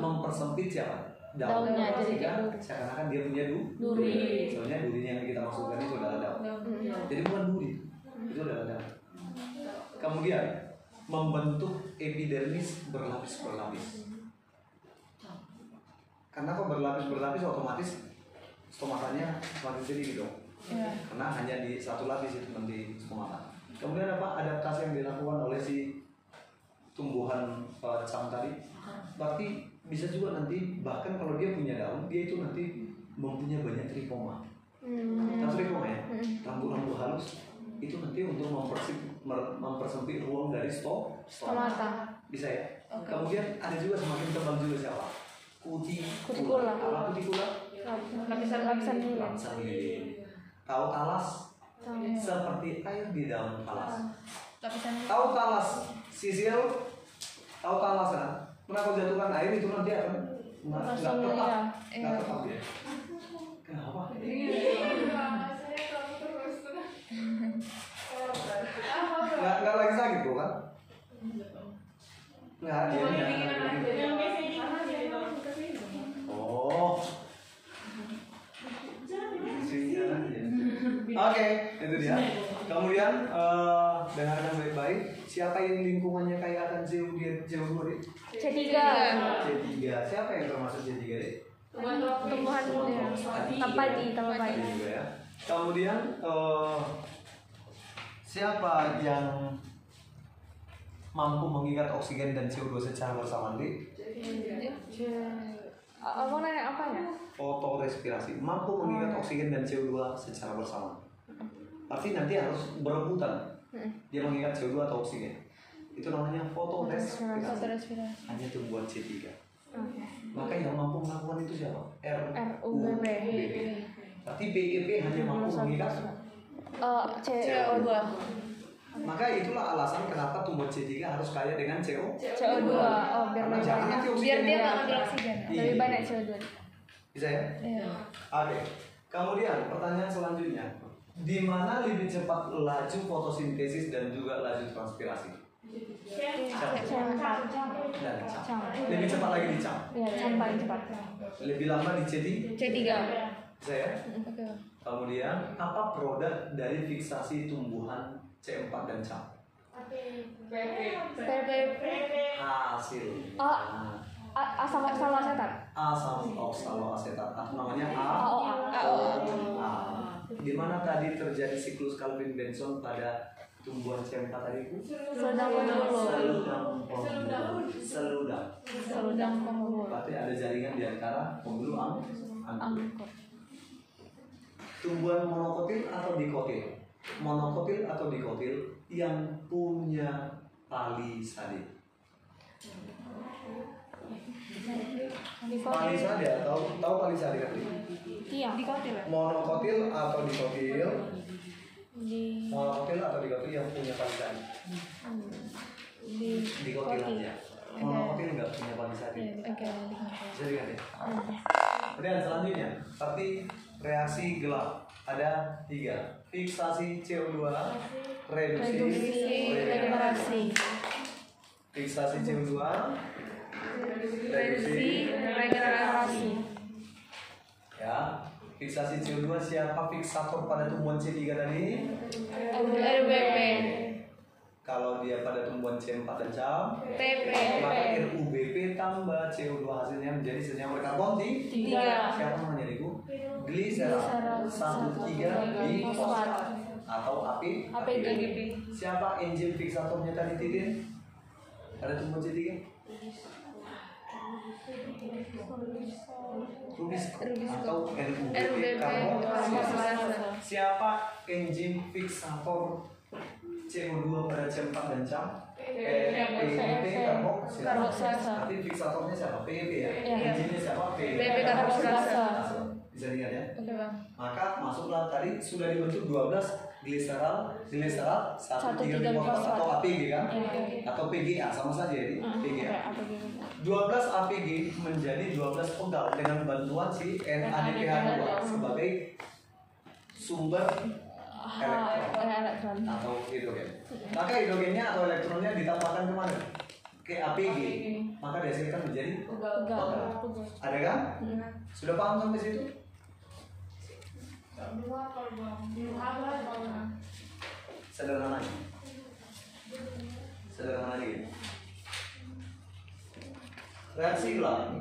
S1: mempersempit siapa?
S2: Daunnya, jadi duri.
S1: seakan-akan dia punya du
S2: Duri.
S1: Soalnya durinya yang kita masukkan itu adalah daun.
S2: Mm.
S1: Jadi bukan duri, itu adalah daun. Kemudian membentuk epidermis berlapis-berlapis. Kenapa berlapis-berlapis otomatis stomatanya semakin sedikit dong?
S2: Iya.
S1: Karena hanya di satu lapis itu nanti stomata. Kemudian apa adaptasi yang dilakukan oleh si tumbuhan uh, cam tadi? Berarti bisa juga nanti bahkan kalau dia punya daun, dia itu nanti mempunyai banyak trikoma.
S2: Hmm.
S1: Tahu trikoma ya?
S2: Hmm.
S1: Rambut-rambut halus itu nanti untuk mempersempit, mempersempit ruang dari stok
S2: Stomata.
S1: Bisa ya?
S2: Oke.
S1: Kemudian ada juga semakin tebal juga siapa? Kuti
S2: Kutikula.
S1: Apa kutikula?
S2: Lapisan lapisan lilin.
S1: Lapisan lilin. Tahu talas? Seperti air di dalam talas. Tahu talas? Sisil? Tahu kan? Pernah kau jatuhkan air itu nanti akan nggak nggak tetap,
S2: iya.
S1: nggak dia. Kenapa? Nggak nggak lagi sakit kok kan? Nggak dia Oh. Isinya aja. [LAUGHS] Oke, itu dia. Kemudian eh, dengarkan baik-baik. Siapa yang lingkungannya kaya akan CO2 CO2 deh?
S2: C3.
S1: C3. Siapa yang termasuk C3 deh?
S2: Tumbuhan. Tapadi, tapadi.
S1: Ada juga ya. Kemudian eh, siapa yang mampu mengikat oksigen dan CO2 secara bersamaan deh?
S2: Abang nanya apanya?
S1: Fotorespirasi mampu mengikat oksigen dan CO2 secara bersamaan. Tapi nanti harus berebutan dia mengikat CO2 atau oksigen itu namanya fotorespirasi
S2: Fotorespirasi.
S1: hanya tumbuhan C3
S2: Oke.
S1: maka yang mampu melakukan itu siapa? R
S2: RUBB.
S1: Berarti BEP hanya mampu mengikat
S2: Eh, CO2.
S1: Maka itulah alasan kenapa tumbuhan C3 harus kaya dengan CO
S2: CO2. Oh, biar
S1: Karena
S2: lebih banyak. Biar dia nggak ngambil oksigen.
S1: Iya.
S2: Lebih banyak CO2.
S1: bisa ya?
S2: Iya.
S1: Oke. Kemudian pertanyaan selanjutnya, di mana lebih cepat laju fotosintesis dan juga laju transpirasi? Dan cam. Lebih cepat lagi di cam.
S2: Iya, cam paling cepat.
S1: Lebih lama di C3.
S2: C3.
S1: Bisa ya?
S2: Oke.
S1: Kemudian apa produk dari fiksasi tumbuhan C4 dan cam?
S2: PP.
S1: Hasil.
S2: Oh.
S1: Nah,
S2: A- Asam oksaloasetat.
S1: asam oksaloasetat atau namanya A.
S2: AOA.
S1: AOA. Di mana tadi terjadi siklus Calvin Benson pada tumbuhan C4 tadi itu?
S2: Seludang pembuluh.
S1: Seludang. Seludang.
S2: Seludang pembuluh.
S1: Berarti ada jaringan di antara pembuluh ang angkut.
S2: Angkut.
S1: Tumbuhan monokotil atau dikotil? Monokotil atau dikotil yang punya palisade. Palisade tahu tahu palisade kan?
S2: Iya. Di kotil.
S1: Monokotil atau dikotil?
S2: Di
S1: Monokotil atau dikotil yang punya palisade?
S2: di
S1: Dikotil aja. Monokotil nggak punya palisade.
S2: Oke.
S1: Bisa dilihat ya. Kemudian selanjutnya, seperti reaksi gelap ada tiga fiksasi CO2 reduksi,
S2: Reduksi regenerasi.
S1: fiksasi CO2
S2: Reduksi regenerasi.
S1: ya fiksasi CO2 siapa fiksator pada tumbuhan C3 tadi
S2: RBP.
S1: kalau dia pada tumbuhan C4 dan cam
S2: PP.
S1: maka RUBP tambah CO2 hasilnya menjadi senyawa berkarbon di
S2: Tiga.
S1: siapa namanya ibu gliserol satu tiga di fosfat atau AP
S2: APG.
S1: siapa enzim fiksatornya tadi titin pada tumbuhan C3 Rubisco atau RUBP. Siapa enzim fiksator CO2 pada C4 dan CAM? PEP. Karboksilase. Berarti fiksatornya siapa? PEP ya?
S2: Iya.
S1: Enzimnya siapa?
S2: PEP karboksilase.
S1: Bisa dilihat ya? Maka masuklah tadi sudah dibentuk 12 gliserol, gliserol 1
S2: Satu
S1: 3
S2: tiga
S1: fosfat atau APG kan?
S2: Iya.
S1: Atau PGA sama saja ya, PGA.
S2: APG.
S1: 12 APG menjadi 12 pegal dengan bantuan si NADPH2 sebagai sumber elektron
S2: Elektron.
S1: atau hidrogen. Maka hidrogennya atau elektronnya ditambahkan ke mana? Ke APG. Maka dihasilkan menjadi pegal. Ada kan? Sudah paham sampai situ? Sederhana. Sederhana gitu. Reaksi gelap.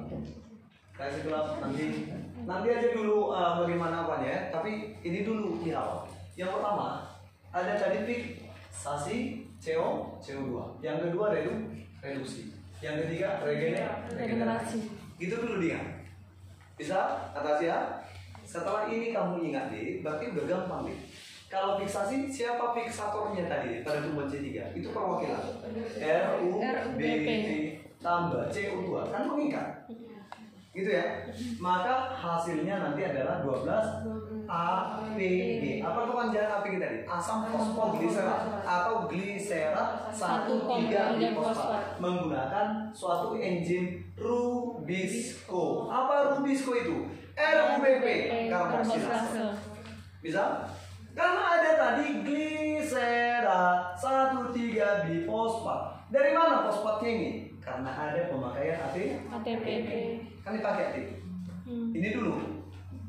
S1: Reaksi gelap nanti nanti aja dulu uh, bagaimana apanya ya. Tapi ini dulu di awal. Yang pertama ada tadi fiksasi CO CO2. Yang kedua redu reduksi. Yang ketiga regener
S2: Regenerasi.
S1: Gitu dulu dia. Bisa atas ya. Setelah ini kamu ingat deh, berarti udah gampang deh. Kalau fiksasi siapa fiksatornya tadi pada tumbuhan C3? Itu perwakilan. R U B P tambah CO2 kan mengikat. Gitu ya. Maka hasilnya nanti adalah 12 APG. Apa kepanjangan APG tadi? Asam fosfogliserat atau gliserat 1,3 fosfat menggunakan suatu enzim rubisco. Apa rubisco itu? RUBP karboksilase. Bisa? Karena ada tadi gliserat 1,3 bifosfat. Dari mana fosfatnya ini? Karena ada pemakaian AT
S2: ATP.
S1: kan dipakai AT.
S2: Hmm.
S1: Ini dulu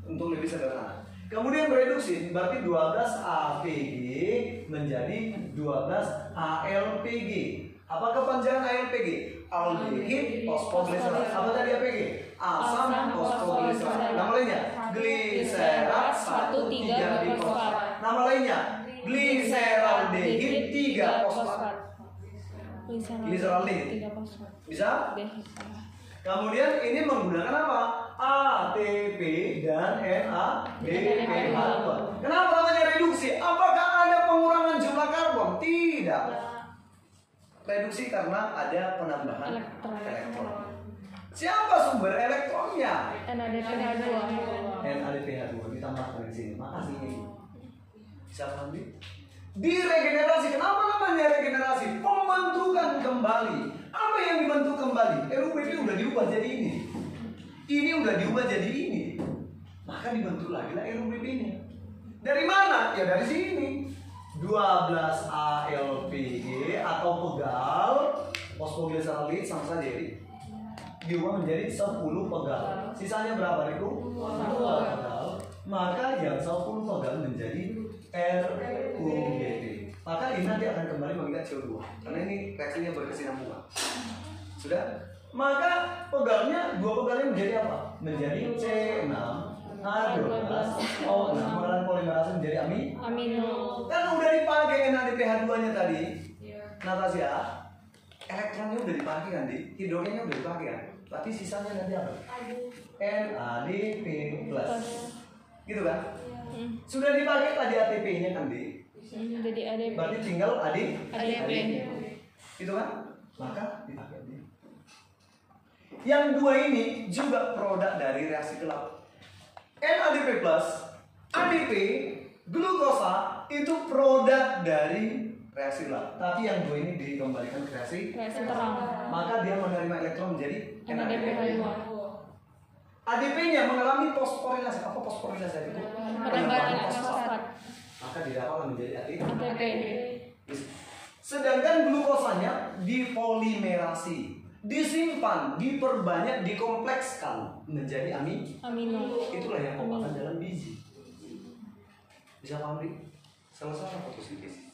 S1: untuk lebih sederhana. Kemudian bereduksi berarti 12 APG menjadi 12 ALPG. Apa kepanjangan ALPG? Aldehid fosfogliserat. Apa tadi APG? Asam fosfogliserat. Nama lainnya gliserat 1,3 bifosfat. Nama lainnya gliseraldehid 3 fosfat.
S2: Gliseraldehid tiga fosfat.
S1: Bisa? Kemudian ini menggunakan apa? ATP dan NADPH2. Kenapa namanya reduksi? Apakah ada pengurangan jumlah karbon? Tidak. Reduksi karena ada penambahan
S2: Elektron.
S1: elektron. Siapa sumber elektronnya?
S2: NADPH2
S1: NADPH2 ditambahkan di sini. Makasih ini. Bisa paham Di? Diregenerasi. Kenapa namanya regenerasi? Pembentukan kembali. Apa yang dibentuk kembali? RUPP udah diubah jadi ini. Ini udah diubah jadi ini. Maka dibentuk lagi lah RUPP-nya. Dari mana? Ya dari sini. 12 ALPG atau pegal fosfoglycerolid sama saja jadi diubah menjadi 10 pegal. Sisanya berapa itu? 2 pegal. Maka yang 10 pegal menjadi RUGP. Maka ini nanti akan kembali mengikat CO2 karena ini reaksinya berkesinambungan. Sudah? Maka pegalnya dua pegalnya menjadi apa? Menjadi C6 H12 O6 mengenai polimerase menjadi amin
S2: Amino
S1: kan udah dipakai NADPH2 nya tadi Natasha elektronnya udah dipakai kan di hidrogennya udah dipakai kan? Berarti sisanya nanti apa? NADP plus. Gitu kan?
S2: Hmm,
S1: sudah dipakai tadi ATP nya kan di
S2: hmm, Jadi ADP
S1: berarti tinggal AD
S2: ADP.
S1: gitu kan? Maka dipakai yang dua ini juga produk dari reaksi gelap. NADP plus ADP glukosa itu produk dari reaksi gelap tapi yang dua ini dikembalikan ke reaksi
S2: Reaksi terang.
S1: Maka dia menerima elektron menjadi
S2: NADPH2
S1: ADP-nya mengalami fosforilasi apa fosforilasi itu
S2: Penambahan fosfat.
S1: maka didapatkan menjadi ATP
S2: ATP
S1: Sedangkan glukosanya dipolimerasi, disimpan, diperbanyak, dikomplekskan menjadi amin.
S2: Amino.
S1: Itulah yang kau makan dalam biji. Bisa paham nih? Sama-sama fotosintesis.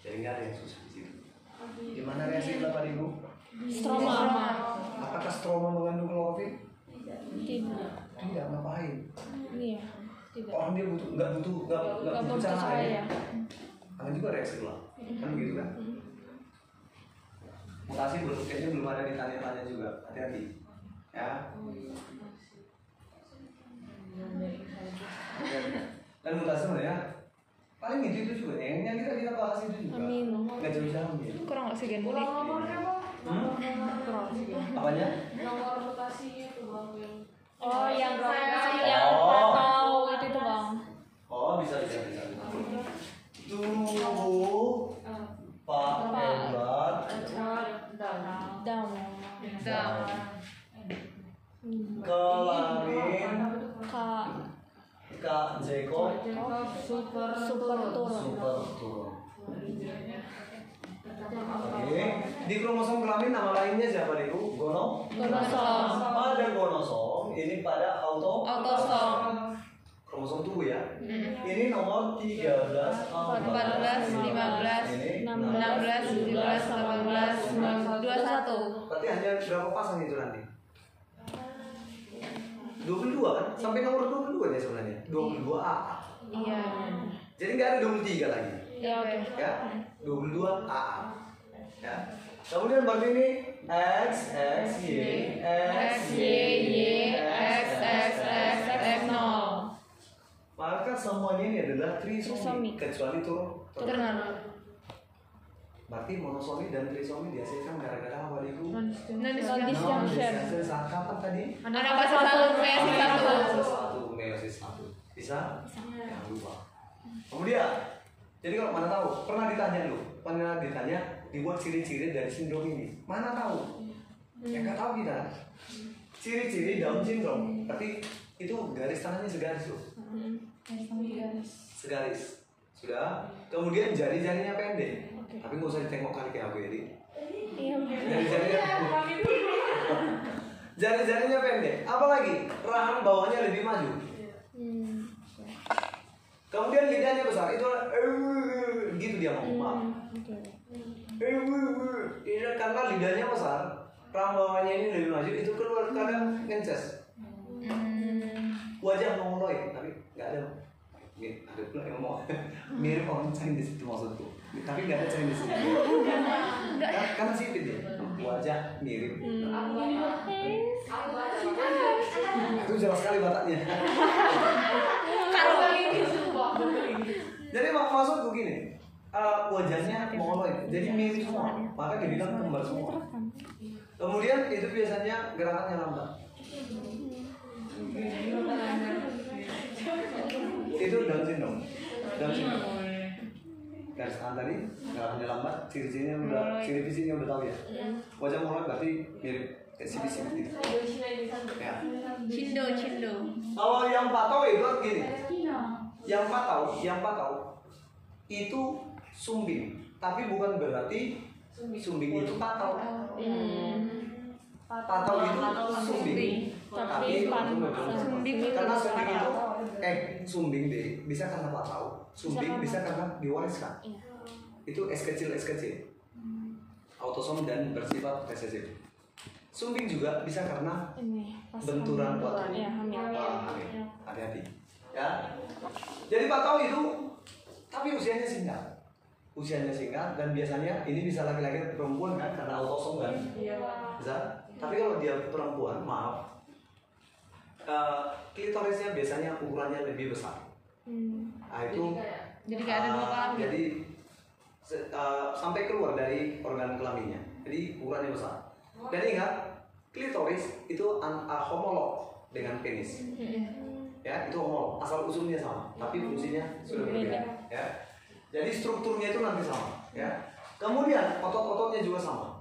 S1: Jadi nggak ada yang susah di situ. Di mana reaksi gelap ibu?
S2: Stroma
S1: Apakah stroma mengandung klorofil?
S2: Tidak
S1: Tidak, ngapain?
S2: Iya Tidak
S1: Orang dia butuh nggak butuh nggak nggak
S2: Gak
S1: butuh cahaya.
S2: cahaya
S1: Karena juga reaksi gelap. Kan begitu kan? Mutasi belum kayaknya belum ada ditanya-tanya juga. Hati-hati. Ya. Dan mutasi sebenarnya paling itu itu juga yang yang kita kita bahas itu juga.
S2: Amino
S1: Nggak jauh jauh ya.
S2: Kurang oksigen
S3: Pulang nomornya bang.
S1: Hmm?
S3: Kurang oksigen.
S1: Apanya?
S3: Nomor mutasinya tuh bang yang.
S2: Oh yang
S3: Saya-
S2: yang
S1: Oh.
S2: atau itu itu bang
S1: Oh bisa bisa bisa. Tubuh Pak Edward
S2: Dam
S1: kelamin
S2: Kak
S1: Kak Jeko
S3: Super
S2: Super turun.
S1: super turun. Oke, di kromosom kelamin nama lainnya siapa Deku? Gono?
S2: Gonosom.
S1: Pada gonosom? Ini pada auto?
S2: Autosom.
S1: Kromosom tubuh ya. Ini nomor 13,
S2: 14, 15,
S1: ini
S2: 16, 17, 18, 21
S1: Berarti hanya berapa pasang itu nanti? 22 kan? Sampai nomor 22 ya sebenarnya. 22 A.
S2: Iya
S1: Jadi nggak ada 23 lagi.
S2: Ya oke
S1: Ya, 22 A. Ya. Kemudian berarti ini X, X, Y,
S2: X, Y, Y, X, X, X, X, 0
S1: Maka semuanya ini adalah trisomi, kecuali turun.
S2: Turner
S1: Berarti monosomi dan trisomi dihasilkan gara-gara apa itu?
S2: Non-disjunction
S1: Saat kapan tadi?
S2: Anak satu, meiosis satu
S1: Satu meiosis satu. Bisa? Jangan lupa. Kemudian, jadi kalau mana tahu, pernah ditanya lu, pernah ditanya dibuat ciri-ciri dari sindrom ini. Mana tahu? Ya nggak tahu kita. Ciri-ciri Down syndrome. Tapi itu garis tangannya segaris loh. Segaris. Sudah. Kemudian jari-jarinya pendek. Tapi nggak usah ditengok kali kayak aku jadi.
S2: Iya
S1: Jari-jarinya Jari-jarinya pendek. Apalagi rahang bawahnya lebih maju.
S2: Hmm.
S1: Kemudian lidahnya besar. Itu eh, gitu dia ngomong.
S2: Oke.
S1: Eh, wuh. Ini karena lidahnya besar, rahang bawahnya ini lebih maju. Itu keluar kadang ngences. Wajah mongoloid, tapi nggak ada. Ini ada pula yang ngomong [LAUGHS] mirip orang Chinese itu maksudku. Tapi nggak ada Chinese. Kan- Karena sipit ya. wajah mirip. Itu jelas sekali Bataknya.
S3: Kalau ini sumpah.
S1: Jadi mak maksudku gini, eh, wajahnya mongoloid, jadi mirip semua. Maka dibilang kembar semua. Kemudian itu biasanya gerakannya lambat. Itu Down syndrome. Down syndrome. Tadi gerakannya lambat, ciri-cirinya udah, ciri fisiknya udah tahu ya. Wajah mongoloid berarti mirip kayak si fisik gitu. Ya.
S2: Cindo, cindo.
S1: Kalau yang patau itu gini, yang patau, yang patau itu sumbing, tapi bukan berarti sumbing. itu patau. Patau itu sumbing, tapi
S2: sumbing itu
S1: karena sumbing itu eh sumbing deh bisa karena patau, sumbing bisa karena diwariskan. Itu es kecil es kecil, autosom dan bersifat resesif. Sumbing juga bisa karena
S2: Ini
S1: benturan
S2: hamil.
S1: waktu.
S2: Iya.
S1: Ah. Hati-hati. Ya. Jadi patau itu tapi usianya singkat. Usianya singkat dan biasanya ini bisa laki-laki atau perempuan kan karena autosom kan.
S3: Iya pak
S1: Bisa. Tapi kalau dia perempuan, maaf. eh, klitorisnya biasanya ukurannya lebih besar.
S2: Hmm.
S1: Nah, itu
S2: Jadi kayak ada dua
S1: ah,
S2: kelamin.
S1: Jadi se- eh, sampai keluar dari organ kelaminnya. Jadi ukurannya besar. Dan ingat, klitoris itu an- ah, homolog dengan penis. ya itu homolog. Asal usulnya sama tapi fungsinya sudah berbeda ya. Jadi strukturnya itu nanti sama ya. Kemudian otot-ototnya juga sama.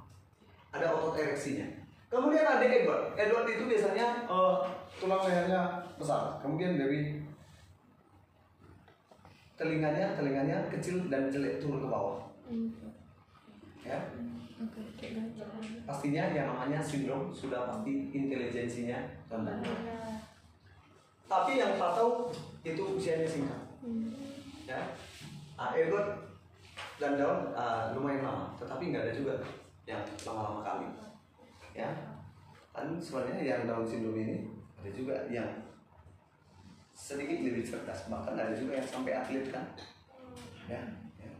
S1: Ada otot ereksinya. Kemudian ada Edward. Edward itu biasanya eh, tulang lehernya besar. Kemudian dari telinganya telinganya kecil dan jelek turun ke bawah. Ya.
S2: Oke, kayak gajah.
S1: pastinya yang namanya sindrom sudah pasti intelijensinya rendah. Tapi yang patau itu usianya singkat. Ya. Ah, Edward dan Daun ah, lumayan lama tetapi nggak ada juga yang lama-lama kali. Ya. Kan sebenarnya yang Down syndrome ini ada juga yang sedikit lebih cerdas bahkan ada juga yang sampai atlet kan ya, ya.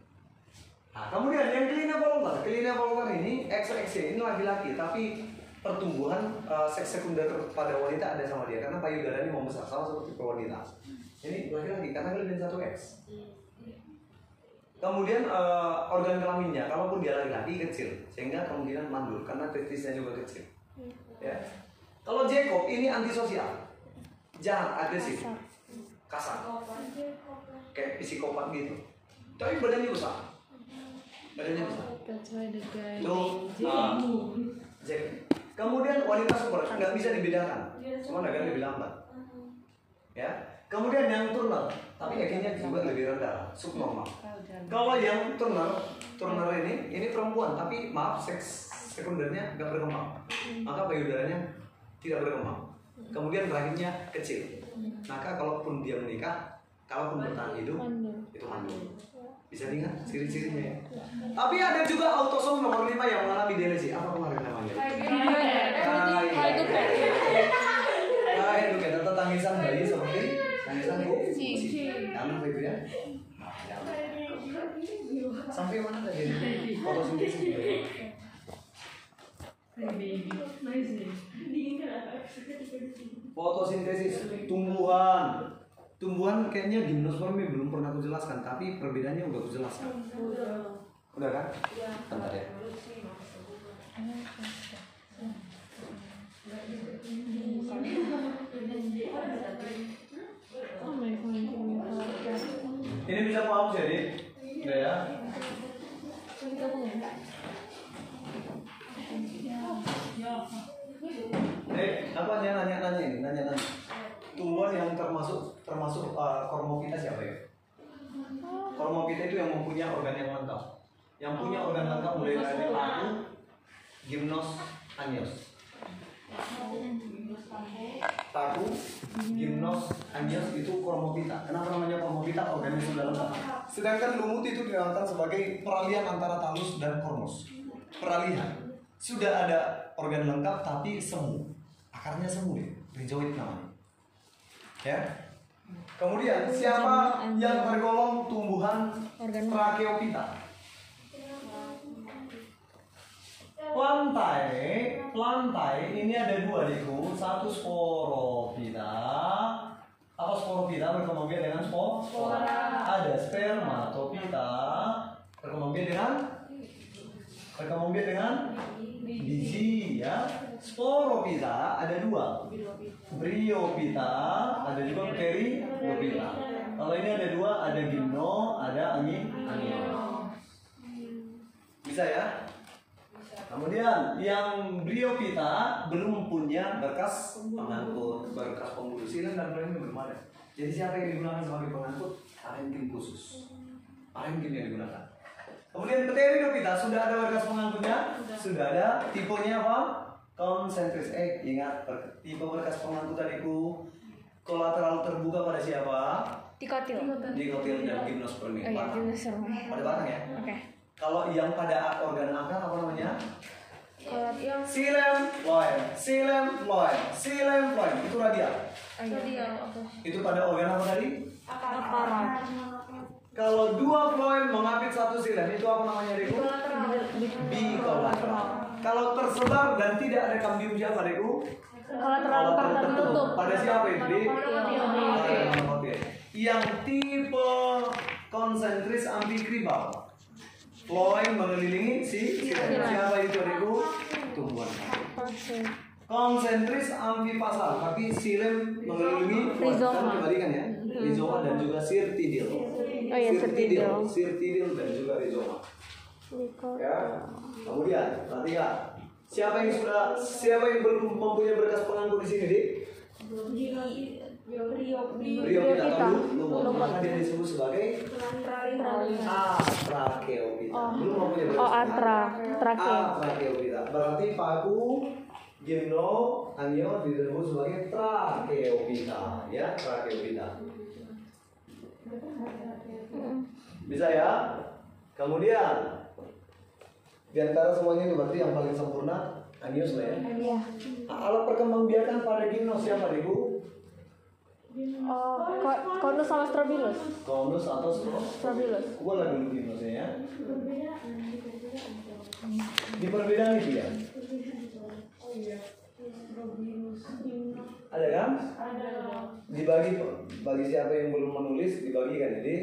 S1: Nah, kemudian yang kelina vulvar, kelina vulvar ini XX ini laki-laki tapi pertumbuhan uh, seks sekunder pada wanita ada sama dia karena payudara ini membesar sama seperti wanita. Ini laki-laki karena kelebihan satu X. Kemudian uh, organ kelaminnya, kalaupun dia laki-laki kecil, sehingga kemungkinan mandul karena testisnya juga kecil. Ya. Kalau Jacob ini antisosial, jahat, agresif, kasar, kayak psikopat gitu. Tapi badannya besar, badannya besar. Itu uh, Jacob. Kemudian wanita super nggak bisa dibedakan, cuma agak lebih lambat. Ya. Kemudian yang turner, tapi akhirnya juga lebih rendah, subnormal. Kalau yang turner, turner ini, ini perempuan, tapi maaf seks sekundernya nggak berkembang, maka payudaranya tidak berkembang. Kemudian rahimnya kecil. Maka kalaupun dia menikah, kalaupun bertahan hidup,
S2: Mandul.
S1: itu mandul. Bisa lihat ciri-cirinya ya. Tapi ada juga autosom nomor 5 yang mengalami delesi. Apa kemarin namanya? Ah, iya.
S2: High to
S1: Ah, itu kayak tata tangisan bayi seperti tangisan bu. Jangan itu ya. Nah, jangan. Sampai mana tadi? Fotosintesis. Fotosintesis tumbuhan. Tumbuhan kayaknya gimnospermia belum pernah aku jelaskan, tapi perbedaannya udah aku jelaskan. Udah kan? Bentar ya.
S2: Oh.
S1: Ini bisa aku hapus jadi? Udah ya. Eh, apa nanya nanya nanya ini, nanya nanya. Tumbuhan yang termasuk termasuk uh, kormopita siapa ya? Kormopita itu yang mempunyai organ yang lengkap. Yang punya organ lengkap mulai dari paru, gimnos, anios. Paru, gimnos, anios itu kormopita. Kenapa namanya kormopita? Organnya sudah lengkap. Sedangkan lumut itu dinamakan sebagai peralihan antara talus dan kormus. Peralihan. Sudah ada organ lengkap tapi semu. Akarnya semu deh. Rhizoid namanya. Ya. Kemudian siapa yang tergolong tumbuhan
S2: Organ
S1: Tracheopita? Plantae, plantae ini ada dua diku, satu sporopita. Apa sporopita berkembang biak dengan spor?
S3: Spora.
S1: Ada spermatopita berkembang biak dengan berkembang biak dengan biji ya. Sporopita ada dua. Bryopita ada juga periopita. Kalau ini ada dua, ada gimno, ada angin, angin. Bisa ya? Kemudian yang Bryopita belum punya berkas pengangkut, berkas pembuluh dan lain belum ada. Jadi siapa yang digunakan sebagai pengangkut? Parenkim khusus. Parenkim yang digunakan. Kemudian Pteridopita sudah ada berkas pengangkutnya? Sudah ada. Tipenya apa? Konsentris. Eh, ingat per- tipe berkas pengangkut tadiku kolateral terbuka pada siapa?
S2: Tikotil.
S1: Dikotil dan gimnospermia.
S2: Oh iya, dinosaur.
S1: Pada batang ya?
S2: Oke.
S1: Kalau yang pada organ akar apa namanya?
S3: Yang
S1: Silem loin, silem loin, silem loin itu radial.
S2: oh iya.
S3: tadi ya.
S1: Itu pada organ apa tadi?
S3: Akar.
S1: Kalau dua floem mengapit satu silem itu apa namanya Deku? Bikolateral. Kalau tersebar dan tidak ada kambium siapa Deku?
S2: Kolateral tertutup.
S1: Pada siapa.
S3: Monokotil.
S1: Yang tipe konsentris amfikribal. Floem mengelilingi si silem. Siapa itu Deku? Tumbuhan.
S2: Oke.
S1: Konsentris amfipasal tapi silem mengelilingi
S2: Rizoma.
S1: kan dibalikan ya. Rizoma dan juga sirtidil
S2: Oh iya, sirtidil.
S1: sirtidil dan juga rizoma. Ya. Kemudian perhatikan. Siapa yang sudah siapa yang belum mempunyai berkas pengangkut di sini dik? Rio kita tahu lumut maka dia disebut sebagai? Atrakeopita
S2: Oh.
S1: belum mempunyai berkas.
S2: Oh, atra. Trake.
S1: Atrakeopita. Berarti paku, gimno, anio disebut sebagai trakeopita, ya, trakeopita. Bisa ya? Kemudian di antara semuanya itu berarti yang paling sempurna anius lah ya.
S2: Iya.
S1: Alat perkembangbiakan pada gimno siapa ibu?
S2: Oh, ko- konus sama strobilus.
S1: Konus atau stro?
S2: Strobilus.
S1: Gua lagi gimnosnya ya. Di perbedaan itu ya. Ada kan? Dibagi bagi siapa yang belum menulis dibagikan. Jadi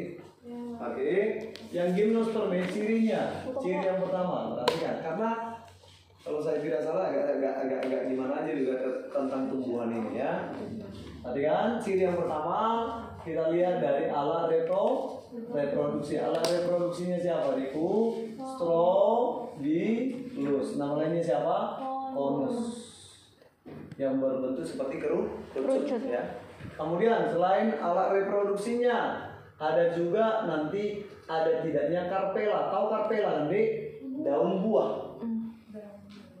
S1: Oke, yang gimnosperme cirinya, ciri yang pertama perhatikan. Karena kalau saya tidak salah agak agak agak, agak gimana aja juga te- tentang tumbuhan ini ya. Perhatikan ciri yang pertama kita lihat dari alat repro reproduksi. Alat reproduksinya siapa? Riku strobilus nama lainnya siapa konus yang berbentuk seperti kerucut
S2: Kerucut.
S1: ya. Kemudian selain alat reproduksinya ada juga nanti ada tidaknya karpela. Tahu karpela kan, Dek? Daun buah.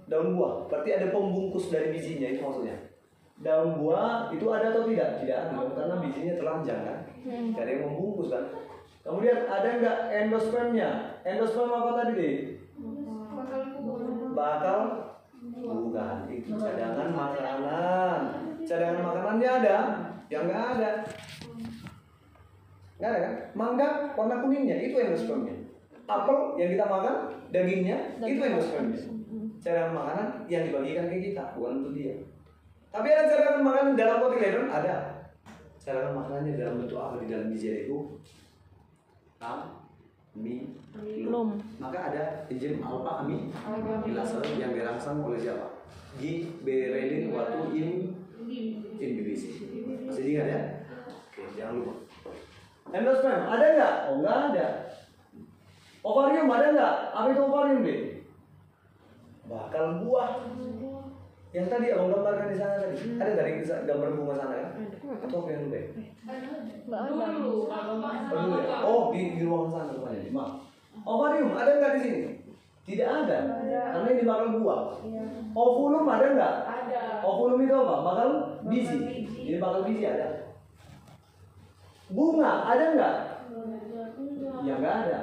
S1: Daun buah. Berarti ada pembungkus dari bijinya itu maksudnya. Daun buah itu ada atau tidak? Tidak ada karena bijinya telanjang kan. Tidak ada yang membungkus kan. Kemudian ada nggak endospermnya? Endosperm apa tadi, Dek? bakal cadangan makanan. Cadangan makanannya ada yang nggak ada. Nggak ada kan? Mangga warna kuningnya itu endospermnya apel yang kita makan dagingnya itu endospermnya cadangan makanan yang dibagikan ke kita bukan untuk dia. Tapi ada cadangan makanan dalam kotiledon ada. Cadangan makanannya dalam bentuk apa? Di dalam biji itu? Amilum
S2: Lum.
S1: maka ada enzim alpha amilase yang dirangsang oleh siapa? Giberelin waktu in inhibisi. Masih ingat ya? Oke, jangan lupa. Endosperm ada nggak? Oh nggak ada. Ovarium ada nggak? Apa itu ovarium deh? Bakal buah. Yang tadi abang gambarkan di sana tadi. Ada nggak di gambar bunga sana ya? Atau apa yang lu deh?
S2: Enggak ada.
S3: Dulu.
S1: Oh, ya? Oh, di, di ruang sana rupanya. Maaf. Ovarium ada nggak di sini? Tidak ada. Karena ini bakal buah. Ovulum ada nggak?
S3: Ada.
S1: Ovulum itu apa? Bakal biji. Ini bakal biji ada. Bunga ada nggak? Ya nggak ada.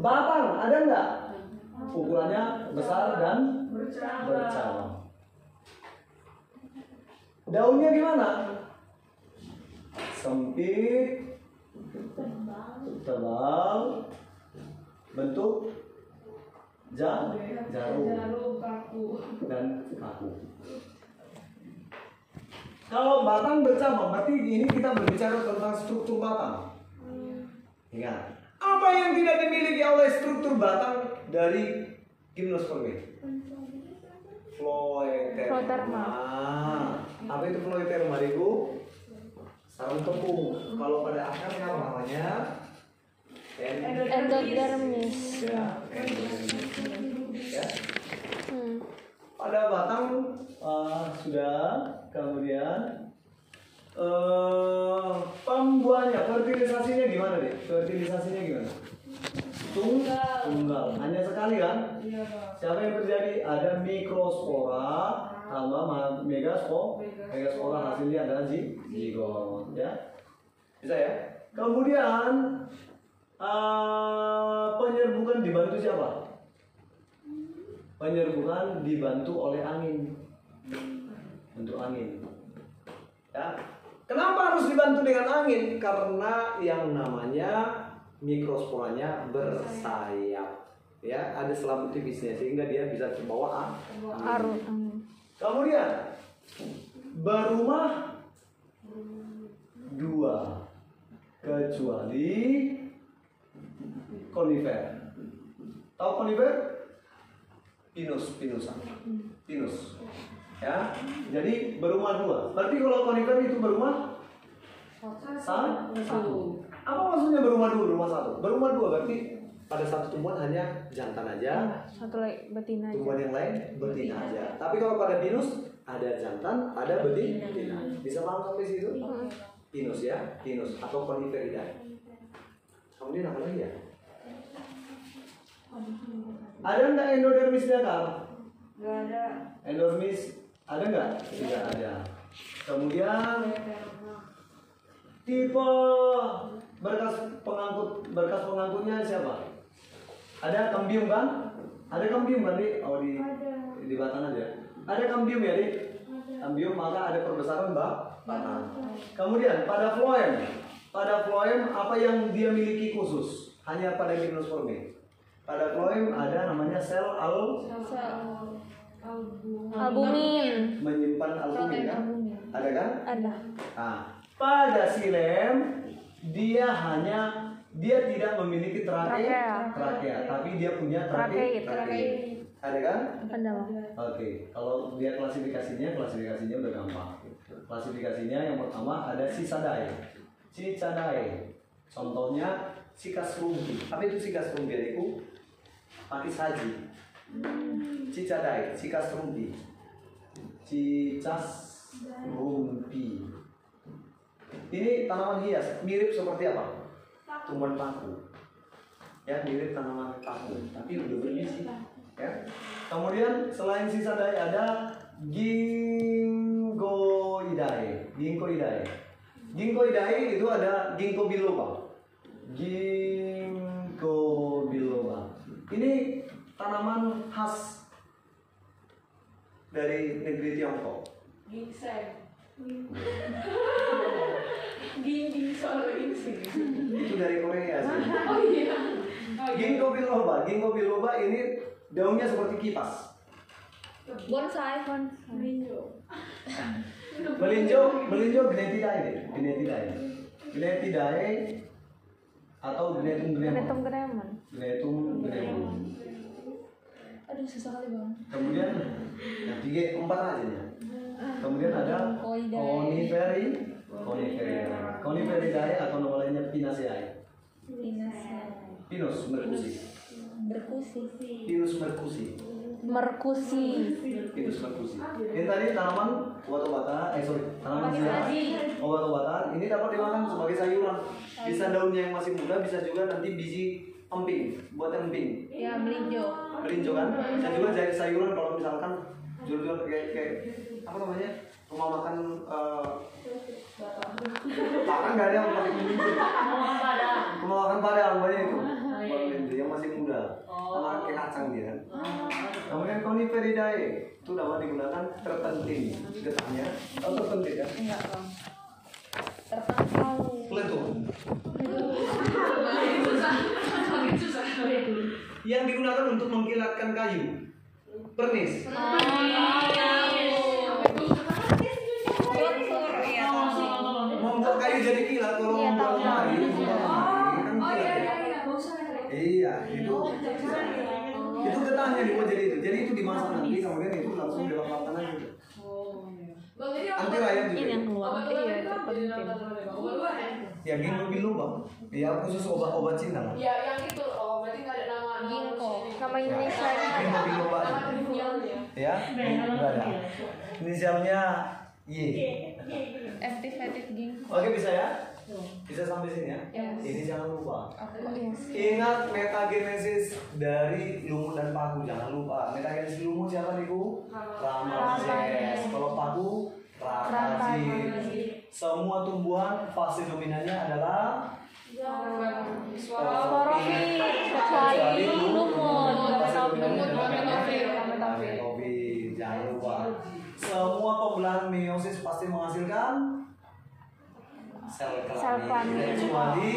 S1: Batang ada nggak? Ukurannya besar dan bercabang. Daunnya gimana? Sempit, tebal, bentuk ja, jarum,
S3: Jarum kaku.
S1: dan kaku. Kalau batang bercabang, berarti ini kita berbicara tentang struktur batang. Ingat, apa yang tidak dimiliki oleh struktur batang dari gimnospermi? Phloeterma.
S2: Phloeterma.
S1: Ah, apa itu phloeterma, Ibu? Sarang tepung. Kalau pada akarnya apa namanya? En-
S2: Endodermis.
S1: ya. Ya.
S2: Hmm.
S1: Pada batang eh, sudah, kemudian eh pembuahannya, fertilisasinya gimana deh? Fertilisasinya gimana? Tunggal. Tunggal. Hanya sekali kan?
S3: Iya.
S1: Siapa yang terjadi? Ada mikrospora sama ma- megaspora. Megaspora hasilnya adalah zi- zigot, ya. Bisa ya? Kemudian eh, penyerbukan dibantu siapa? Penyerbukan dibantu oleh angin. Untuk angin. Ya. Kenapa harus dibantu dengan angin? Karena yang namanya mikrosporanya bersayap. Ya, ada selaput tipisnya sehingga dia bisa terbawa angin.
S2: Arus.
S1: Kemudian berumah dua kecuali konifer. Tahu konifer? Pinus, pinusan. Pinus. Ya. Jadi berumah dua. Berarti kalau konifer itu berumah sa- satu. Apa maksudnya berumah dua, berumah satu? Berumah dua berarti pada satu tumbuhan hanya jantan aja,
S2: Satu lagi betina aja.
S1: tumbuhan yang lain betina aja. Tapi kalau pada pinus ada jantan, ada betina. Bisa paham sampai situ? Pinus ya, pinus atau coniferidae. Kemudian apa lagi ya? Ada nggak endodermis di akar?
S3: Gak ada.
S1: Endodermis ada nggak? Tidak ada. Kemudian tipe berkas pengangkut berkas pengangkutnya siapa? Ada kambium kan? Ada kambium kan di? Oh di di batang aja. Ada kambium ya di? Kambium maka ada perbesaran bak batang. Kemudian pada floem, pada floem apa yang dia miliki khusus? Hanya pada gimnospermi. Pada floem ada namanya sel al
S2: Albumin.
S1: menyimpan albumin kan? Ada kan?
S2: Ada.
S1: Nah, pada silem dia hanya dia tidak memiliki trake,
S2: Trakea.
S1: trakea, tapi dia punya trake,
S2: Trakeit.
S1: trake. Ada kan?
S2: Ada.
S1: Oke, kalau dia klasifikasinya, klasifikasinya udah gampang. Klasifikasinya yang pertama ada sisadae, cicadae. Contohnya sikas rumpi. Apa itu sikas rumpi? Adikku? Pakis haji. Cicadae, sikas rumpi. Cicas rumpi. Ini tanaman hias, mirip seperti apa? Tumbuhan paku. Ya, mirip tanaman paku, tapi udah berbiji. Ya. Kemudian selain sisa dai ada ginkgoidae. Ginkgoidae. Ginkgoidae itu ada ginkgo biloba. Ginkgo. Ini tanaman khas dari negeri Tiongkok.
S3: Ginseng. Ginseng soal ginseng.
S1: Itu dari Korea sih.
S3: Oh iya. Oh, iya.
S1: Ginkgo biloba. Ginkgo biloba ini daunnya seperti kipas.
S4: Bonsai.
S3: Melinjo.
S1: Melinjo, melinjo genetidae genetidae. Genetidae atau genetum
S2: Genetum
S1: genemon.
S2: geneman.
S1: Genetum genemon.
S4: Aduh susah kali bang.
S1: Kemudian yang tiga empat aja ya. Kemudian ada coniferi, coniferidae, coniferidae atau nama lainnya pinaceae. Pinus mercusi,
S4: Berkusi.
S1: Pinus mercusi,
S2: Merkusi.
S1: Pinus mercusi. Ini tadi tanaman obat-obatan, eh sorry, tanaman hias, obat-obatan. Ini dapat dimakan sebagai sayuran. Bisa daunnya yang masih muda, bisa juga nanti biji emping, buat emping.
S4: Ya melinjo.
S1: Melinjo kan? Bisa juga jadi sayuran kalau misalkan jual-jual kayak kayak apa namanya rumah makan eh, [LAUGHS] makan nggak ada yang pakai melinjo. Rumah makan padang banyak itu. Buat melinjo yang masih muda. Sama kayak kacang dia kan. Kemudian coniferidae itu dapat digunakan terpenting getahnya. Tahu terpenting kan?
S4: Enggak bang. Terpantau.
S1: Peletup. yang digunakan untuk mengkilatkan kayu. Pernis.
S2: Iya.
S1: Membuat kayu jadi kilat kalau
S2: Iya,
S1: membuat kayu.
S3: Oh
S1: kilat
S3: iya
S1: ya.
S3: iya iya. Ya.
S1: Iya, getahnya dibuat jadi itu. Jadi itu dimasak nanti kemudian itu langsung dilapakkan aja. gitu. Anti rayap juga.
S2: Ini yang keluar. Iya, terpenting.
S1: Ya ginkgo biloba. Ya khusus obat-obat Cina lah.
S3: Ya yang itu oh berarti nggak ada nama
S2: Ginkgo. Nama Indonesia
S1: Ginkgo biloba. Ya, enggak ada. Inisialnya Y.
S2: activated ginkgo.
S1: Oke bisa ya? Bisa sampai sini ya?
S2: Yes.
S1: Ini jangan lupa.
S2: Oke, yes.
S1: Ingat metagenesis dari lumut dan paku, jangan lupa. Metagenesis lumut siapa nih Bu? Ramazes. Kalau paku, Rakajit. Semua tumbuhan fase dominannya adalah
S2: Sporofit, kecuali lumut.
S1: Jangan lupa. Semua pembelahan meiosis pasti menghasilkan sel kelamin. Kecuali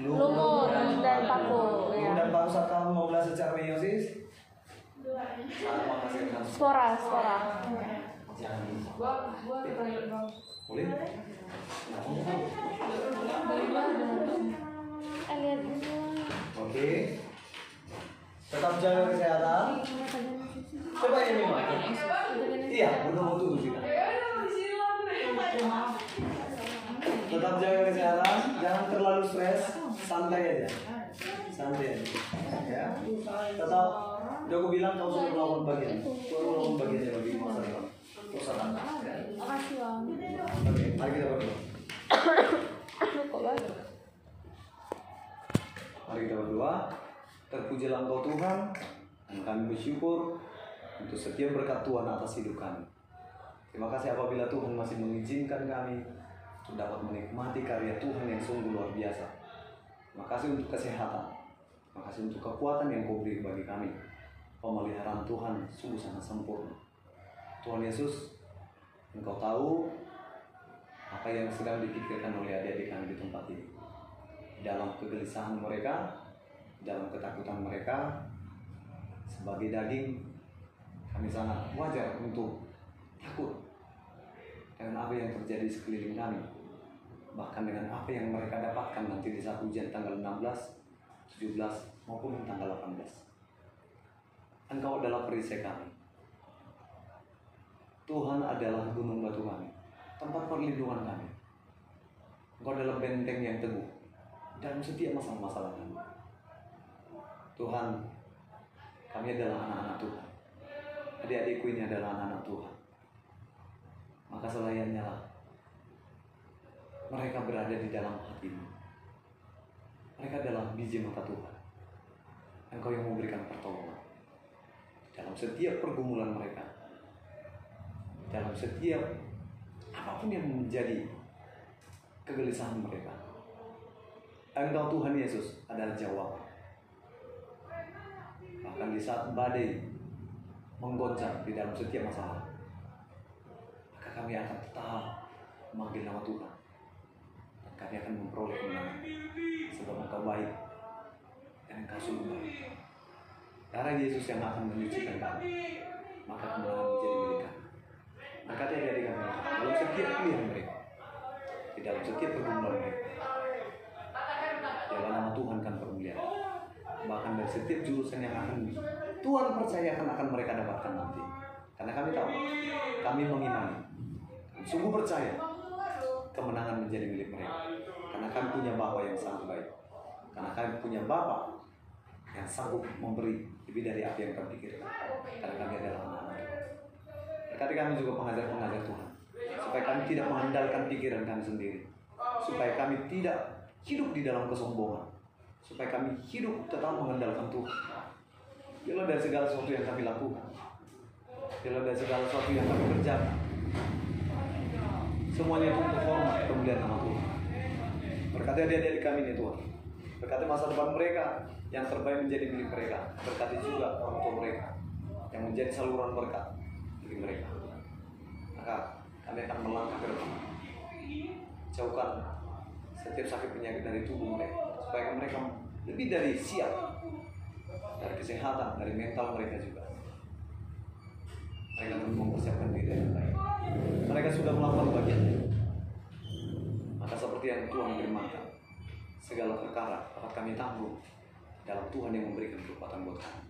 S2: Lumut dan paku,
S1: Lumut
S2: ya.
S1: dan paku saat kamu membelah secara meiosis
S2: Spora, spora.
S1: Boleh?
S2: Eh.
S1: Oke. Tetap jaga kesehatan. Coba ini Mak. Iya, udah mau tutup kita. Tetap jaga kesehatan, jangan terlalu stres, santai aja. Santai aja. Ya. Tetap udah aku bilang kau sudah melakukan bagian. Kau melakukan bagian aja bagi masa depan. Takut. Ya.
S2: Makasih bang.
S1: Oke, mari kita berdoa. Mari kita berdoa. Terpujilah Engkau Tuhan, dan kami bersyukur untuk setiap berkat Tuhan atas hidup kami. Terima kasih apabila Tuhan masih mengizinkan kami dapat menikmati karya Tuhan yang sungguh luar biasa. Terima kasih untuk kesehatan. Terima kasih untuk kekuatan yang kau beri bagi kami. Pemeliharaan Tuhan sungguh sangat sempurna. Tuhan Yesus, Engkau tahu apa yang sedang dipikirkan oleh adik-adik kami di tempat ini. Dalam kegelisahan mereka, dalam ketakutan mereka, sebagai daging, kami sangat wajar untuk takut dengan apa yang terjadi di sekeliling kami. Bahkan dengan apa yang mereka dapatkan nanti di saat ujian tanggal 16, 17, maupun tanggal 18. Engkau adalah perisai kami. Tuhan adalah gunung batu kami, tempat perlindungan kami. Engkau adalah benteng yang teguh dalam setiap masalah-masalah kami. Tuhan, kami adalah anak-anak Tuhan. Adik-adikku ini adalah anak-anak Tuhan. Maka selayaknya lah mereka berada di dalam hatimu. Mereka adalah biji mata Tuhan. Engkau yang memberikan pertolongan. Dalam setiap pergumulan mereka. Dalam setiap apa pun yang menjadi kegelisahan mereka. Engkau Tuhan Yesus adalah jawaban. Bahkan di saat badai menggoncang di dalam setiap masalah, maka kami akan tetap memanggil nama Tuhan. Kami akan memperoleh kemenangan. Sebab engkau baik dan engkau sungguh baik. Darah Yesus yang akan menyucikan kami, maka kemenangan menjadi milik kami. Berkati adik kami dalam setiap pilihan mereka, di dalam setiap pergumulan mereka. Biarlah nama Tuhan kan permuliaan. Bahkan dari setiap jurusan yang akan Tuhan percayakan akan mereka dapatkan nanti. Karena kami tahu, kami mengimani, sungguh percaya kemenangan menjadi milik mereka. Karena kami punya Bapa yang sangat baik. Karena kami punya Bapa yang sanggup memberi lebih dari apa yang kami pikirkan. Karena kami adalah anak-anak. Berkati kami juga pengajar-pengajar Tuhan. Supaya kami tidak mengandalkan pikiran kami sendiri. Supaya kami tidak hidup di dalam kesombongan. Supaya kami hidup tetap mengandalkan Tuhan. Biarlah dari segala sesuatu yang kami lakukan. Biarlah dari segala sesuatu yang kami kerjakan. Semuanya itu untuk hormat kemuliaan nama Tuhan. Berkati adik-adik kami ini Tuhan. Berkati masa depan mereka yang terbaik menjadi milik mereka. Berkati juga orang tua mereka yang menjadi saluran berkat bagi mereka. Maka kami akan melangkah ke depan. Jauhkan setiap sakit penyakit dari tubuh mereka supaya mereka lebih dari siap dari kesehatan, dari mental mereka juga. Mereka mempersiapkan diri dengan baik. Mereka sudah melakukan bagiannya. Maka seperti yang Tuhan firmankan, segala perkara dapat kami tanggung dalam Tuhan yang memberikan kekuatan buat kami.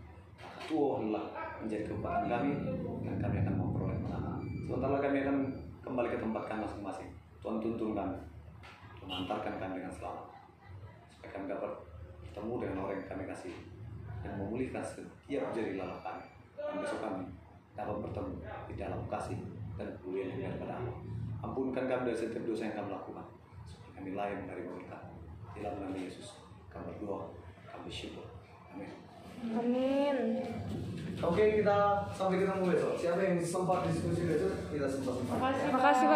S1: Maka Tuhanlah menjadi kekuatan kami dan kami akan memperoleh menang. Sementara kami akan kembali ke tempat kami masing-masing. Tuhan tuntun kami, Tuhan antarkan kami dengan selamat. Supaya kami dapat bertemu dengan orang yang kami kasih dan memulihkan setiap jari lalat kami. Dan besok kami dapat bertemu di dalam kasih dan kemuliaan yang daripada Allah. Ampunkan kami dari setiap dosa yang kami lakukan. Supaya kami lain dari berkat. Di dalam nama Yesus, kami berdoa, kami bersyukur. Amin.
S2: Amin.
S1: Oke, kita sampai ketemu besok. Siapa yang sempat diskusi besok, kita sempat sempat.
S3: Makasih.
S2: Makasih banyak.